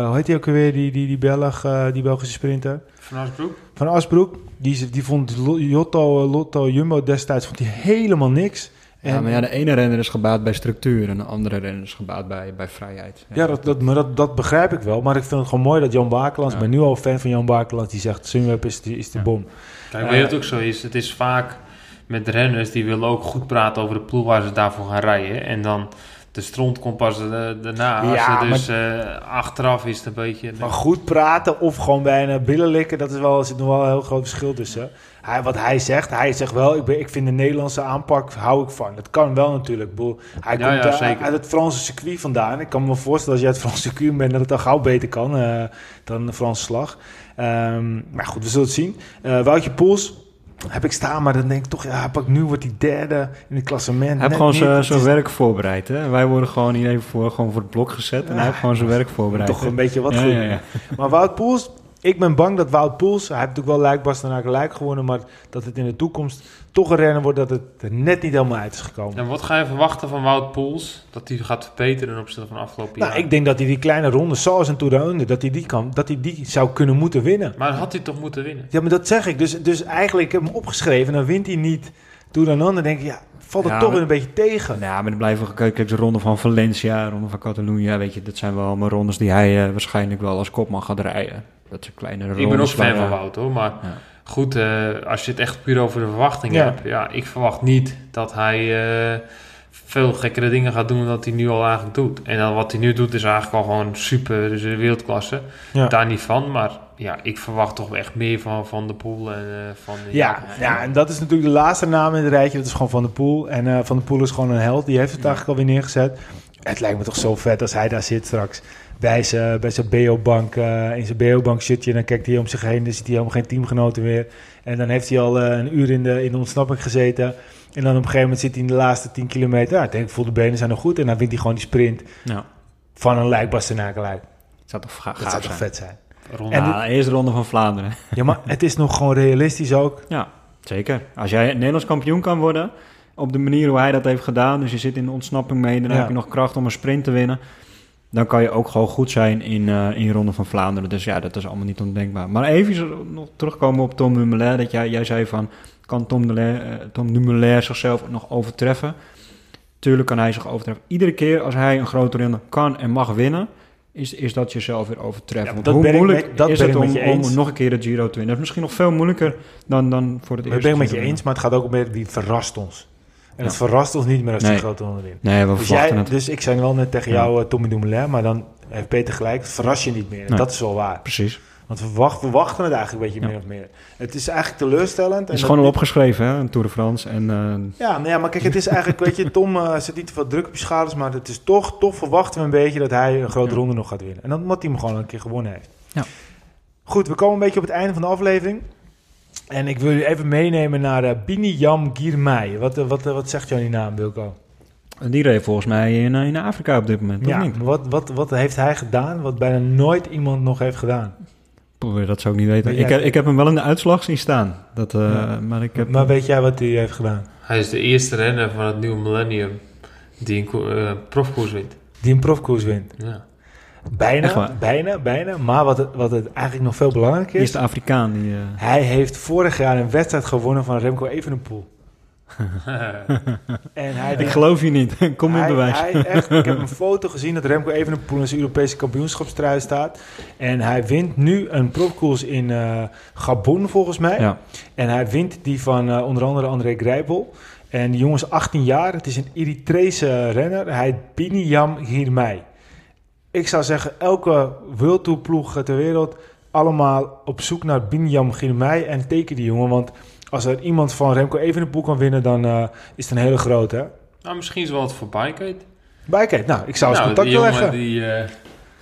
Speaker 2: hoe heet die ook alweer, die, die, die, Belg, eh, die Belgische sprinter?
Speaker 1: Van Asbroek?
Speaker 2: Van Asbroek. Die, die vond Lo- Lotto, Lotto Jumbo destijds vond hij helemaal niks.
Speaker 3: Ja, maar ja, de ene renner is gebaat bij structuur en de andere renner is gebaat bij, bij vrijheid.
Speaker 2: ja, dat, dat, maar dat, dat begrijp ik wel. Maar ik vind het gewoon mooi dat Jan Bakelands,
Speaker 3: Ja.
Speaker 2: ik ben nu al fan van Jan Bakelands, die zegt Sunweb is de, is de
Speaker 3: Ja.
Speaker 2: bom.
Speaker 1: Kijk, weet je wat ook zo is? Het is vaak met renners die willen ook goed praten over de ploeg waar ze daarvoor gaan rijden. En dan de stront komt pas daarna.
Speaker 2: Ja,
Speaker 1: dus eh, achteraf is het een beetje...
Speaker 2: Maar goed praten of gewoon bijna billen likken, dat is wel, er zit nog wel een heel groot verschil tussen. Hij, wat hij zegt, hij zegt wel, ik, ben, ik vind de Nederlandse aanpak, hou ik van. Dat kan wel natuurlijk. Ik bedoel, hij
Speaker 1: Ja,
Speaker 2: komt
Speaker 1: ja,
Speaker 2: uit het Franse circuit vandaan. Ik kan me voorstellen als je uit het Franse circuit bent, dat het dan gauw beter kan eh, dan de Franse slag. Ehm, maar goed, we zullen het zien. Eh Woutje Poels heb ik staan, maar dan denk ik toch, ja, pak nu wordt hij derde in het klassement.
Speaker 3: Hij heeft gewoon zijn werk voorbereid. Hè? Wij worden gewoon hier even voor, gewoon voor het blok gezet en hij heeft gewoon zijn werk voorbereid.
Speaker 2: Toch een beetje wat
Speaker 3: ja,
Speaker 2: goed.
Speaker 3: ja.
Speaker 2: Maar Wout Poels, ik ben bang dat Wout Poels, hij heeft natuurlijk wel Luik Bastenaken Luik gewonnen, maar dat het in de toekomst toch een renner wordt dat het er net niet helemaal uit is gekomen.
Speaker 1: En wat ga je verwachten van Wout Poels? Dat hij gaat verbeteren ten opzichte van afgelopen
Speaker 2: nou,
Speaker 1: jaar?
Speaker 2: ik denk dat hij die kleine ronde, zoals een Tour de Under, dat hij die kan, dat hij die zou kunnen moeten winnen.
Speaker 1: Maar had hij toch moeten winnen?
Speaker 2: Ja, maar dat zeg ik. Dus, dus eigenlijk, ik heb hem opgeschreven, dan wint hij niet Tour de Under, dan denk ik, ja, valt het
Speaker 3: Ja,
Speaker 2: toch
Speaker 3: maar-
Speaker 2: weer een beetje tegen.
Speaker 3: Nou, ja, maar dan blijven we kijk, kijk, de ronde van Valencia, de ronde van Catalonië, weet je, dat zijn wel allemaal rondes die hij eh, waarschijnlijk wel als kopman gaat rijden. Dat zijn kleine rondes.
Speaker 1: Ik ben ook fan van
Speaker 3: eh,
Speaker 1: Wout hoor, maar
Speaker 3: Ja.
Speaker 1: goed, eh, als je het echt puur over de verwachtingen
Speaker 2: Ja.
Speaker 1: hebt. Ja, ik verwacht niet dat hij eh, veel gekkere dingen gaat doen dan dat hij nu al eigenlijk doet. En dan wat hij nu doet is eigenlijk al gewoon super, dus een wereldklasse.
Speaker 2: Ja.
Speaker 1: Daar niet van, maar ja, ik verwacht toch echt meer van Van de Poel en eh, van...
Speaker 2: Ja, ja, en dat is natuurlijk de laatste naam in het rijtje. Dat is gewoon Van der Poel. En eh, Van der Poel is gewoon een held. Die heeft het eigenlijk alweer neergezet. Het lijkt me toch zo vet als hij daar zit straks. Bij zijn, bij zijn BO-bank, eh, in zijn BO-bank shirtje. Dan kijkt hij om zich heen. Dan ziet hij helemaal geen teamgenoten meer. En dan heeft hij al eh, een uur in de, in de ontsnapping gezeten. En dan op een gegeven moment zit hij in de laatste 10 kilometer. Ja, ik denk, voel de benen zijn nog goed. En dan wint hij gewoon die sprint
Speaker 3: Ja,
Speaker 2: van een lijkbasten naar een lijk.
Speaker 3: het zou toch
Speaker 2: Dat zou toch vet zijn.
Speaker 1: Ronde.
Speaker 2: En
Speaker 3: de eerste ronde van Vlaanderen.
Speaker 2: Ja, maar het is nog gewoon realistisch ook.
Speaker 3: Ja, zeker. Als jij Nederlands kampioen kan worden, op de manier hoe hij dat heeft gedaan, dus je zit in de ontsnapping mee, dan
Speaker 2: Ja.
Speaker 3: heb je nog kracht om een sprint te winnen, dan kan je ook gewoon goed zijn in, eh in Ronde van Vlaanderen. Dus ja, dat is allemaal niet ondenkbaar. Maar even nog terugkomen op Tom Dumoulin, dat jij, jij zei van, kan Tom Dumoulin, eh, Tom Dumoulin zichzelf nog overtreffen? Tuurlijk kan hij zich overtreffen. Iedere keer als hij een grote renner kan en mag winnen, is, is dat jezelf weer overtreffen.
Speaker 2: Ja, dat
Speaker 3: hoe
Speaker 2: ben ik
Speaker 3: moeilijk
Speaker 2: met- dat
Speaker 3: is
Speaker 2: ben
Speaker 3: het
Speaker 2: ik
Speaker 3: om, om nog een keer de Giro te winnen? Dat is misschien nog veel moeilijker dan, dan voor het
Speaker 2: Ik
Speaker 3: eerste
Speaker 2: ben het met je eens, maar het gaat ook meer die verrast ons. En het verrast ons niet meer als die
Speaker 3: Nee.
Speaker 2: grote ronde wint.
Speaker 3: Nee, we
Speaker 2: Dus,
Speaker 3: verwachten
Speaker 2: jij,
Speaker 3: het.
Speaker 2: dus ik zei wel net tegen jou, eh, Tommy Dumoulin, maar dan heeft Peter gelijk, het verras je niet meer.
Speaker 3: Nee.
Speaker 2: dat is wel waar.
Speaker 3: Precies.
Speaker 2: Want we wachten, we wachten het eigenlijk een beetje meer of meer. Het is eigenlijk teleurstellend.
Speaker 3: Het is gewoon al opgeschreven, hè, een Tour de France. En, eh,
Speaker 2: Ja, nou ja, maar kijk, het is eigenlijk, weet je, Tom eh, zet niet te veel druk op je schouders, maar het is toch, toch verwachten we een beetje dat hij een grote ronde nog gaat winnen. En dat omdat hij hem gewoon een keer gewonnen heeft.
Speaker 3: Ja.
Speaker 2: Goed, we komen een beetje op het einde van de aflevering. En ik wil jullie even meenemen naar eh Bini Jam Girmay. Wat, eh, wat, eh, wat zegt jou die naam, Wilco?
Speaker 3: die reed volgens mij in, eh, in Afrika op dit moment,
Speaker 2: Ja,
Speaker 3: toch niet?
Speaker 2: wat, wat, wat heeft hij gedaan wat bijna nooit iemand nog heeft gedaan?
Speaker 3: Poeh, dat zou ik niet weten. Ik, heb, ik heb hem wel in de uitslag zien staan. Dat, eh,
Speaker 2: Ja.
Speaker 3: Maar ik heb...
Speaker 2: Maar weet jij wat hij heeft gedaan?
Speaker 1: Hij is de eerste renner van het nieuwe millennium die een ko- eh, profkoers wint.
Speaker 2: Die een profkoers wint.
Speaker 1: Ja.
Speaker 2: Bijna, bijna, bijna. Maar wat het, wat het eigenlijk nog veel belangrijker is...
Speaker 3: Eerste Afrikaan die... eh,
Speaker 2: Hij heeft vorig jaar een wedstrijd gewonnen van Remco Evenepoel. En hij,
Speaker 3: ik geloof je niet. Kom in bewijs.
Speaker 2: hij echt, ik heb een foto gezien dat Remco Evenepoel in zijn Europese kampioenschapstrui staat. En hij wint nu een profkoers in eh, Gabon volgens mij.
Speaker 3: ja.
Speaker 2: En hij wint die van eh, onder andere André Grijpel. En die jongen is 18 jaar. Het is een Eritrese renner. Hij heet Biniam Girmay. Ik zou zeggen, elke World Tour ploeg ter wereld... allemaal op zoek naar Binyam Girmay en teken die jongen. Want als er iemand van Remco Evenepoel kan winnen... dan eh, is het een hele grote?
Speaker 1: Nou, misschien is wel wat voor.
Speaker 2: Bijkijk, nou, ik zou eens
Speaker 1: nou,
Speaker 2: contact leggen.
Speaker 1: die, eh,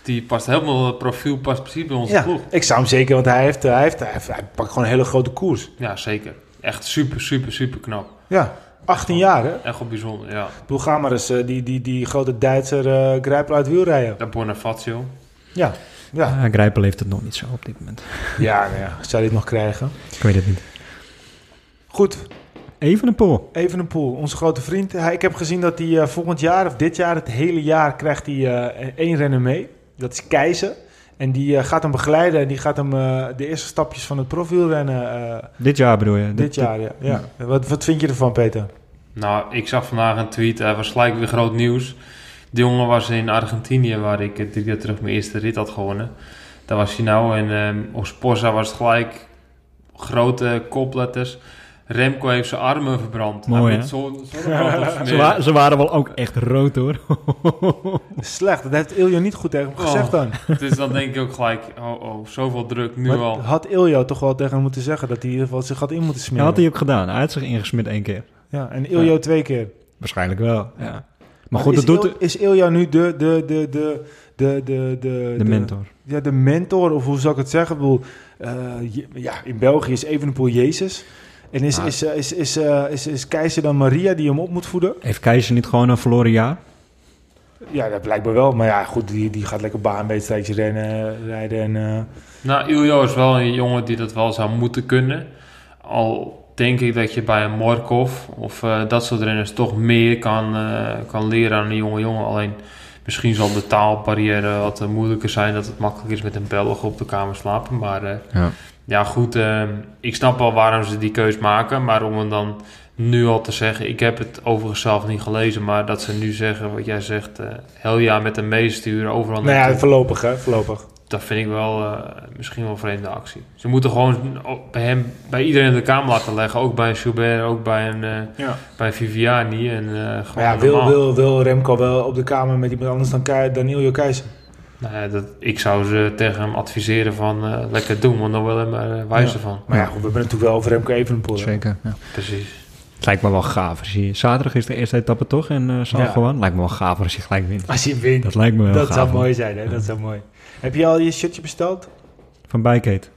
Speaker 1: die past helemaal, het profiel past precies bij onze
Speaker 2: Ja,
Speaker 1: ploeg.
Speaker 2: ik zou hem zeker, want hij, heeft, hij, heeft, hij, heeft- hij pakt gewoon een hele grote koers.
Speaker 1: Ja, zeker. Echt super, super, super knap.
Speaker 2: Ja, 18 jaar, hè?
Speaker 1: Echt wel bijzonder, ja.
Speaker 2: Ik bedoel, maar eens eh, die, die, die grote Duitser eh Grijpel uit wiel rijden.
Speaker 1: Dat Bonifacio.
Speaker 2: Ja, ja.
Speaker 3: Ja, Grijpel heeft het nog niet zo op dit moment.
Speaker 2: Ja, nou ja, zou hij het nog krijgen?
Speaker 3: Ik weet het niet.
Speaker 2: Goed,
Speaker 3: Even een pool.
Speaker 2: even een pool. Onze grote vriend. Hij, ik heb gezien dat hij eh, volgend jaar of dit jaar, het hele jaar, krijgt hij eh, één renner mee. Dat is Keizer. En die eh, gaat hem begeleiden en die gaat hem eh, de eerste stapjes van het profielrennen eh
Speaker 3: Dit jaar bedoel je?
Speaker 2: dit jaar. Ja. ja. Wat, wat vind je ervan, Peter?
Speaker 1: Nou, ik zag vandaag een tweet, hij was gelijk weer groot nieuws. Die jongen was in Argentinië, waar ik drie jaar terug mijn eerste rit had gewonnen. Daar was hij nou en ehm, op Sporza was het gelijk grote kopletters. Remco heeft zijn armen verbrand.
Speaker 3: Mooi,
Speaker 1: zo-.
Speaker 3: Ze, wa- ze waren wel ook echt rood hoor.
Speaker 2: Slecht, dat heeft Iljo niet goed tegen hem gezegd
Speaker 1: Oh.
Speaker 2: dan.
Speaker 1: Dus dan denk ik ook gelijk, oh, oh zoveel druk nu
Speaker 2: Maar
Speaker 1: al.
Speaker 2: had Iljo toch wel tegen hem moeten zeggen dat hij in ieder geval zich had in moeten
Speaker 3: Dat
Speaker 2: smeren.
Speaker 3: had hij ook gedaan. Hij had zich ingesmeerd één keer.
Speaker 2: Ja, en Iljo twee keer.
Speaker 3: Waarschijnlijk wel. Ja. Maar
Speaker 2: Maar
Speaker 3: goed,
Speaker 2: is,
Speaker 3: dat doet
Speaker 2: Il- is Ilja nu de, de, de, de, de, de, de,
Speaker 3: de mentor.
Speaker 2: Ja, de mentor, of hoe zou ik het zeggen? Ik bedoel, eh, je- ja, in België is Evenepoel Jezus. En is,
Speaker 3: Ah.
Speaker 2: is, eh, is, is, eh, is, is Keizer dan Maria die hem op moet voeden?
Speaker 3: Heeft Keizer niet gewoon een verloren jaar?
Speaker 2: Ja, dat blijkbaar wel. Maar ja, goed, die, die gaat lekker baanwedstrijdjes rennen, rijden. En, eh,
Speaker 1: Nou, Iljo is wel een jongen die dat wel zou moeten kunnen. Al denk ik dat je bij een Morkov of eh, dat soort renners toch meer kan, eh, kan leren aan een jonge jongen. Alleen misschien zal de taalbarrière wat eh, moeilijker zijn. Dat het makkelijk is met een Belg op de kamer slapen. Maar eh,
Speaker 3: Ja.
Speaker 1: ja, goed. eh, ik snap wel waarom ze die keus maken. Maar om hem dan nu al te zeggen... Ik heb het overigens zelf niet gelezen. Maar dat ze nu zeggen wat jij zegt... eh heel jaar met hem meesturen overal
Speaker 2: nou ja, voorlopig hè, voorlopig.
Speaker 1: Dat vind ik wel eh, misschien wel een vreemde actie. Ze moeten gewoon bij hem, bij iedereen in de kamer laten leggen. Ook bij een Schubert, ook bij een, eh
Speaker 2: Ja.
Speaker 1: bij een Viviani. En, eh, gewoon
Speaker 2: ja, wil, wil, wil Remco wel op de kamer met iemand anders dan, Kei- dan Iljo Keizer?
Speaker 1: Nou ja, dat, ik zou ze tegen hem adviseren van eh, lekker doen, want dan wil hem er wijzer
Speaker 2: Ja.
Speaker 1: van.
Speaker 2: Maar ja, goed, we hebben het natuurlijk wel over Remco Evenepoel.
Speaker 3: Zeker. Ja.
Speaker 1: Precies.
Speaker 3: Het lijkt me wel gaaf. Als je, zaterdag is de eerste etappe toch in uh, San
Speaker 2: Ja.
Speaker 3: Juan. Lijkt me wel gaaf als je gelijk wint.
Speaker 2: Als je wint,
Speaker 3: Dat lijkt me wel
Speaker 2: dat
Speaker 3: gaaf.
Speaker 2: zou
Speaker 3: man.
Speaker 2: mooi zijn. Hè? Dat zou mooi. Heb je al je shirtje besteld?
Speaker 3: Van Bijkate.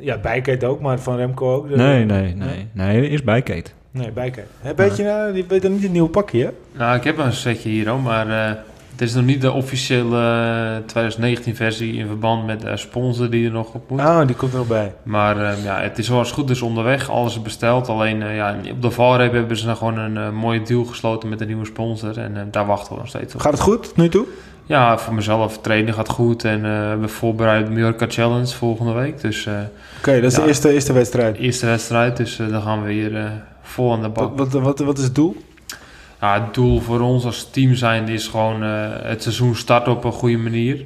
Speaker 2: Ja, Bijkate ook, maar van Remco ook.
Speaker 3: Nee, nee, nee. Nee, is Bijkate.
Speaker 2: Nee, Bijkate. Hè, weet je nou, die weet dan niet het nieuwe pakje, hè?
Speaker 1: Nou, ik heb een setje hier hoor, maar eh, het is nog niet de officiële eh, 2019 versie in verband met de sponsor die er nog op moet.
Speaker 2: Oh, die komt er nog bij.
Speaker 1: Maar eh, ja, het is zoals het goed is onderweg. Alles is besteld. Alleen eh, ja, op de valreep hebben ze nou gewoon een eh, mooie deal gesloten met een nieuwe sponsor. En eh, daar wachten we nog steeds op.
Speaker 2: Gaat het goed, nu toe?
Speaker 1: Ja, voor mezelf. Trainen gaat goed. En eh, we voorbereiden de Mallorca Challenge volgende week. Dus eh
Speaker 2: Oké, dat is
Speaker 1: Ja.
Speaker 2: de eerste, eerste wedstrijd.
Speaker 1: eerste wedstrijd. Dus eh, dan gaan we weer vol aan de bak.
Speaker 2: Wat, wat, wat, wat is het doel?
Speaker 1: Ja, het doel voor ons als team zijn is gewoon het seizoen starten op een goede manier.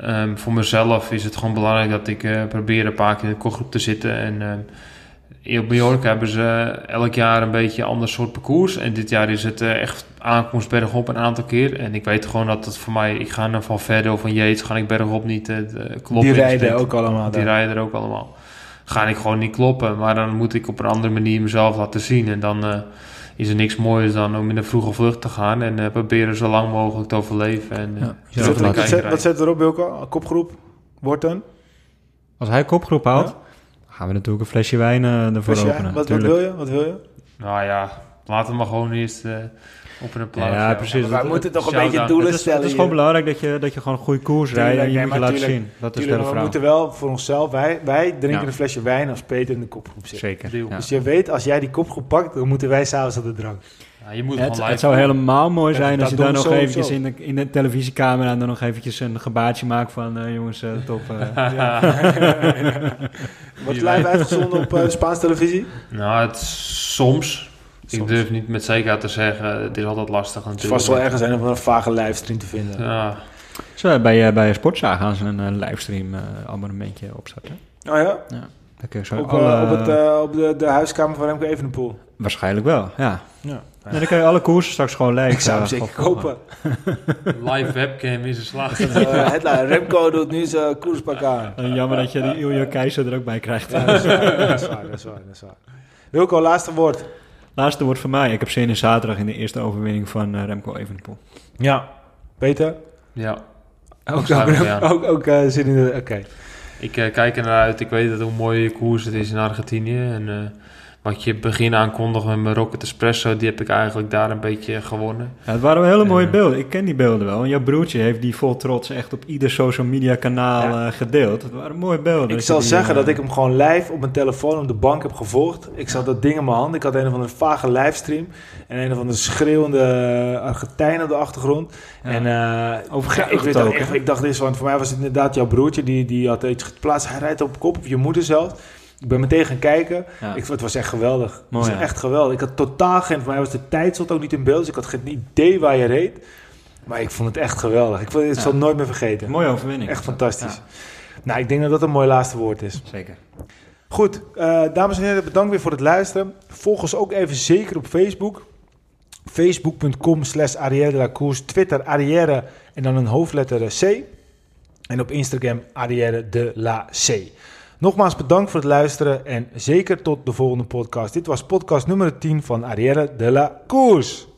Speaker 1: Ehm, voor mezelf is het gewoon belangrijk dat ik probeer een paar keer in de kopgroep te zitten. En ehm, op Mallorca hebben ze elk jaar een beetje een ander soort parcours. En dit jaar is het eh, echt aankomst bergop een aantal keer. En ik weet gewoon dat het voor mij, ik ga naar Van Verder of van Yates, ga ik bergop niet eh, de klop
Speaker 2: die rijden ook allemaal
Speaker 1: Die rijden er ook allemaal. Ga ik gewoon niet kloppen, maar dan moet ik op een andere manier mezelf laten zien. En dan eh, is er niks moois dan om in een vroege vlucht te gaan en proberen zo lang mogelijk te overleven. En,
Speaker 3: Ja.
Speaker 2: Wat, zet, wat zet erop, Wilco? Kopgroep? Worten?
Speaker 3: Als hij kopgroep haalt,
Speaker 2: Ja.
Speaker 3: Gaan we natuurlijk een flesje wijn eh, ervoor
Speaker 2: Flesje,
Speaker 3: openen.
Speaker 2: wat, wil je? Wat wil je?
Speaker 1: Nou ja, laten we maar gewoon eerst eh, op een applaus.
Speaker 3: Ja, precies.
Speaker 2: wij
Speaker 3: Dat-
Speaker 2: moeten toch een beetje doelen
Speaker 3: Het is,
Speaker 2: stellen
Speaker 3: het is
Speaker 2: hier.
Speaker 3: gewoon belangrijk dat je, dat je gewoon een goede koers rijdt en je
Speaker 2: nee,
Speaker 3: moet je
Speaker 2: maar
Speaker 3: laten
Speaker 2: tuurlijk-
Speaker 3: zien. Dat is
Speaker 2: Tuurlijk,
Speaker 3: de
Speaker 2: maar we moeten wel voor onszelf, wij, wij drinken
Speaker 3: Ja.
Speaker 2: een flesje wijn als Peter in de kopgroep zit.
Speaker 3: Zeker.
Speaker 2: Dus je weet, als jij die kopgroep pakt, dan moeten wij s'avonds op de drank.
Speaker 1: Ja, je moet
Speaker 3: Het, het zou helemaal mooi
Speaker 2: Ja,
Speaker 3: zijn als je daar nog eventjes in de, in de televisiecamera dan nog eventjes een gebaartje maakt van eh, jongens, eh, top. eh.
Speaker 2: Wordt live uitgezonden op eh, Spaanse televisie?
Speaker 1: Nou, het soms. Ik durf niet met zekerheid te zeggen. Het is altijd lastig
Speaker 2: Het is
Speaker 1: natuurlijk.
Speaker 2: vast wel ergens een of andere vage livestream te vinden.
Speaker 1: Ja,
Speaker 3: Zo, bij, bij Sportza gaan ze een livestream eh, abonnementje opstarten.
Speaker 2: Oh ja?
Speaker 3: Hebben Dan kun je zo
Speaker 2: Op,
Speaker 3: alle-
Speaker 2: op, het, op de, de huiskamer van Remco Evenepoel.
Speaker 3: Waarschijnlijk wel, ja.
Speaker 2: Ja.
Speaker 3: En dan kun je alle koersen straks gewoon live.
Speaker 2: Ik zou hem zeker kopen.
Speaker 1: Live webcam is een slag.
Speaker 2: Eh, Remco doet nu zijn koerspak aan.
Speaker 3: En jammer dat je die Ilja Keizer er ook bij krijgt.
Speaker 2: Ja, dat, is waar, dat is waar, dat is waar, dat is waar. Wilco, laatste woord.
Speaker 3: Laatste woord van mij. Ik heb zin in zaterdag in de eerste overwinning van eh, Remco Evenepoel.
Speaker 2: Ja. Peter?
Speaker 1: Ja,
Speaker 2: Ook, ook, ook, ook eh, zin in de... Oké.
Speaker 1: ik eh, kijk er naar uit. Ik weet dat hoe mooi koers het is in Argentinië. En eh, wat je begin aankondigde met mijn Rocket Espresso, die heb ik eigenlijk daar een beetje gewonnen.
Speaker 3: Ja, het waren wel hele mooie
Speaker 1: Ja.
Speaker 3: beelden. Ik ken die beelden wel. En jouw broertje heeft die vol trots echt op ieder social media kanaal
Speaker 2: Ja.
Speaker 3: eh, gedeeld. Het waren mooie beelden.
Speaker 2: Ik zal
Speaker 3: die,
Speaker 2: zeggen
Speaker 3: eh,
Speaker 2: dat ik hem gewoon live op mijn telefoon op de bank heb gevolgd. Ik zat dat ding in mijn hand. Ik had een of andere vage livestream. En een of andere schreeuwende eh, Argentijn op de achtergrond.
Speaker 3: Ja.
Speaker 2: En eh,
Speaker 3: Over
Speaker 2: ik, weet
Speaker 3: ook,
Speaker 2: echt, ik dacht eerst, want voor mij was het inderdaad jouw broertje. Die, die had iets geplaatst. Hij rijdt op kop, of je moeder zelf. Ik ben meteen gaan kijken.
Speaker 3: Ja.
Speaker 2: Ik, het was echt geweldig. Het was echt geweldig. Ik had totaal geen... Voor mij was de tijd zat ook niet in beeld. Dus ik had geen idee waar je reed. Maar ik vond het echt geweldig. Ik, vond,
Speaker 3: Ja.
Speaker 2: zal het nooit meer vergeten.
Speaker 3: Mooie overwinning.
Speaker 2: Echt fantastisch. Nou, ik denk dat dat een mooi laatste woord is.
Speaker 3: Zeker.
Speaker 2: Goed, eh, dames en heren, bedankt weer voor het luisteren. Volg ons ook even zeker op Facebook. Facebook.com slash Arrière de la Course. Twitter Arrière en dan een hoofdletter eh, C. En op Instagram Arrière de la C. Nogmaals bedankt voor het luisteren en zeker tot de volgende podcast. Dit was podcast nummer 10 van Arrière de la Course.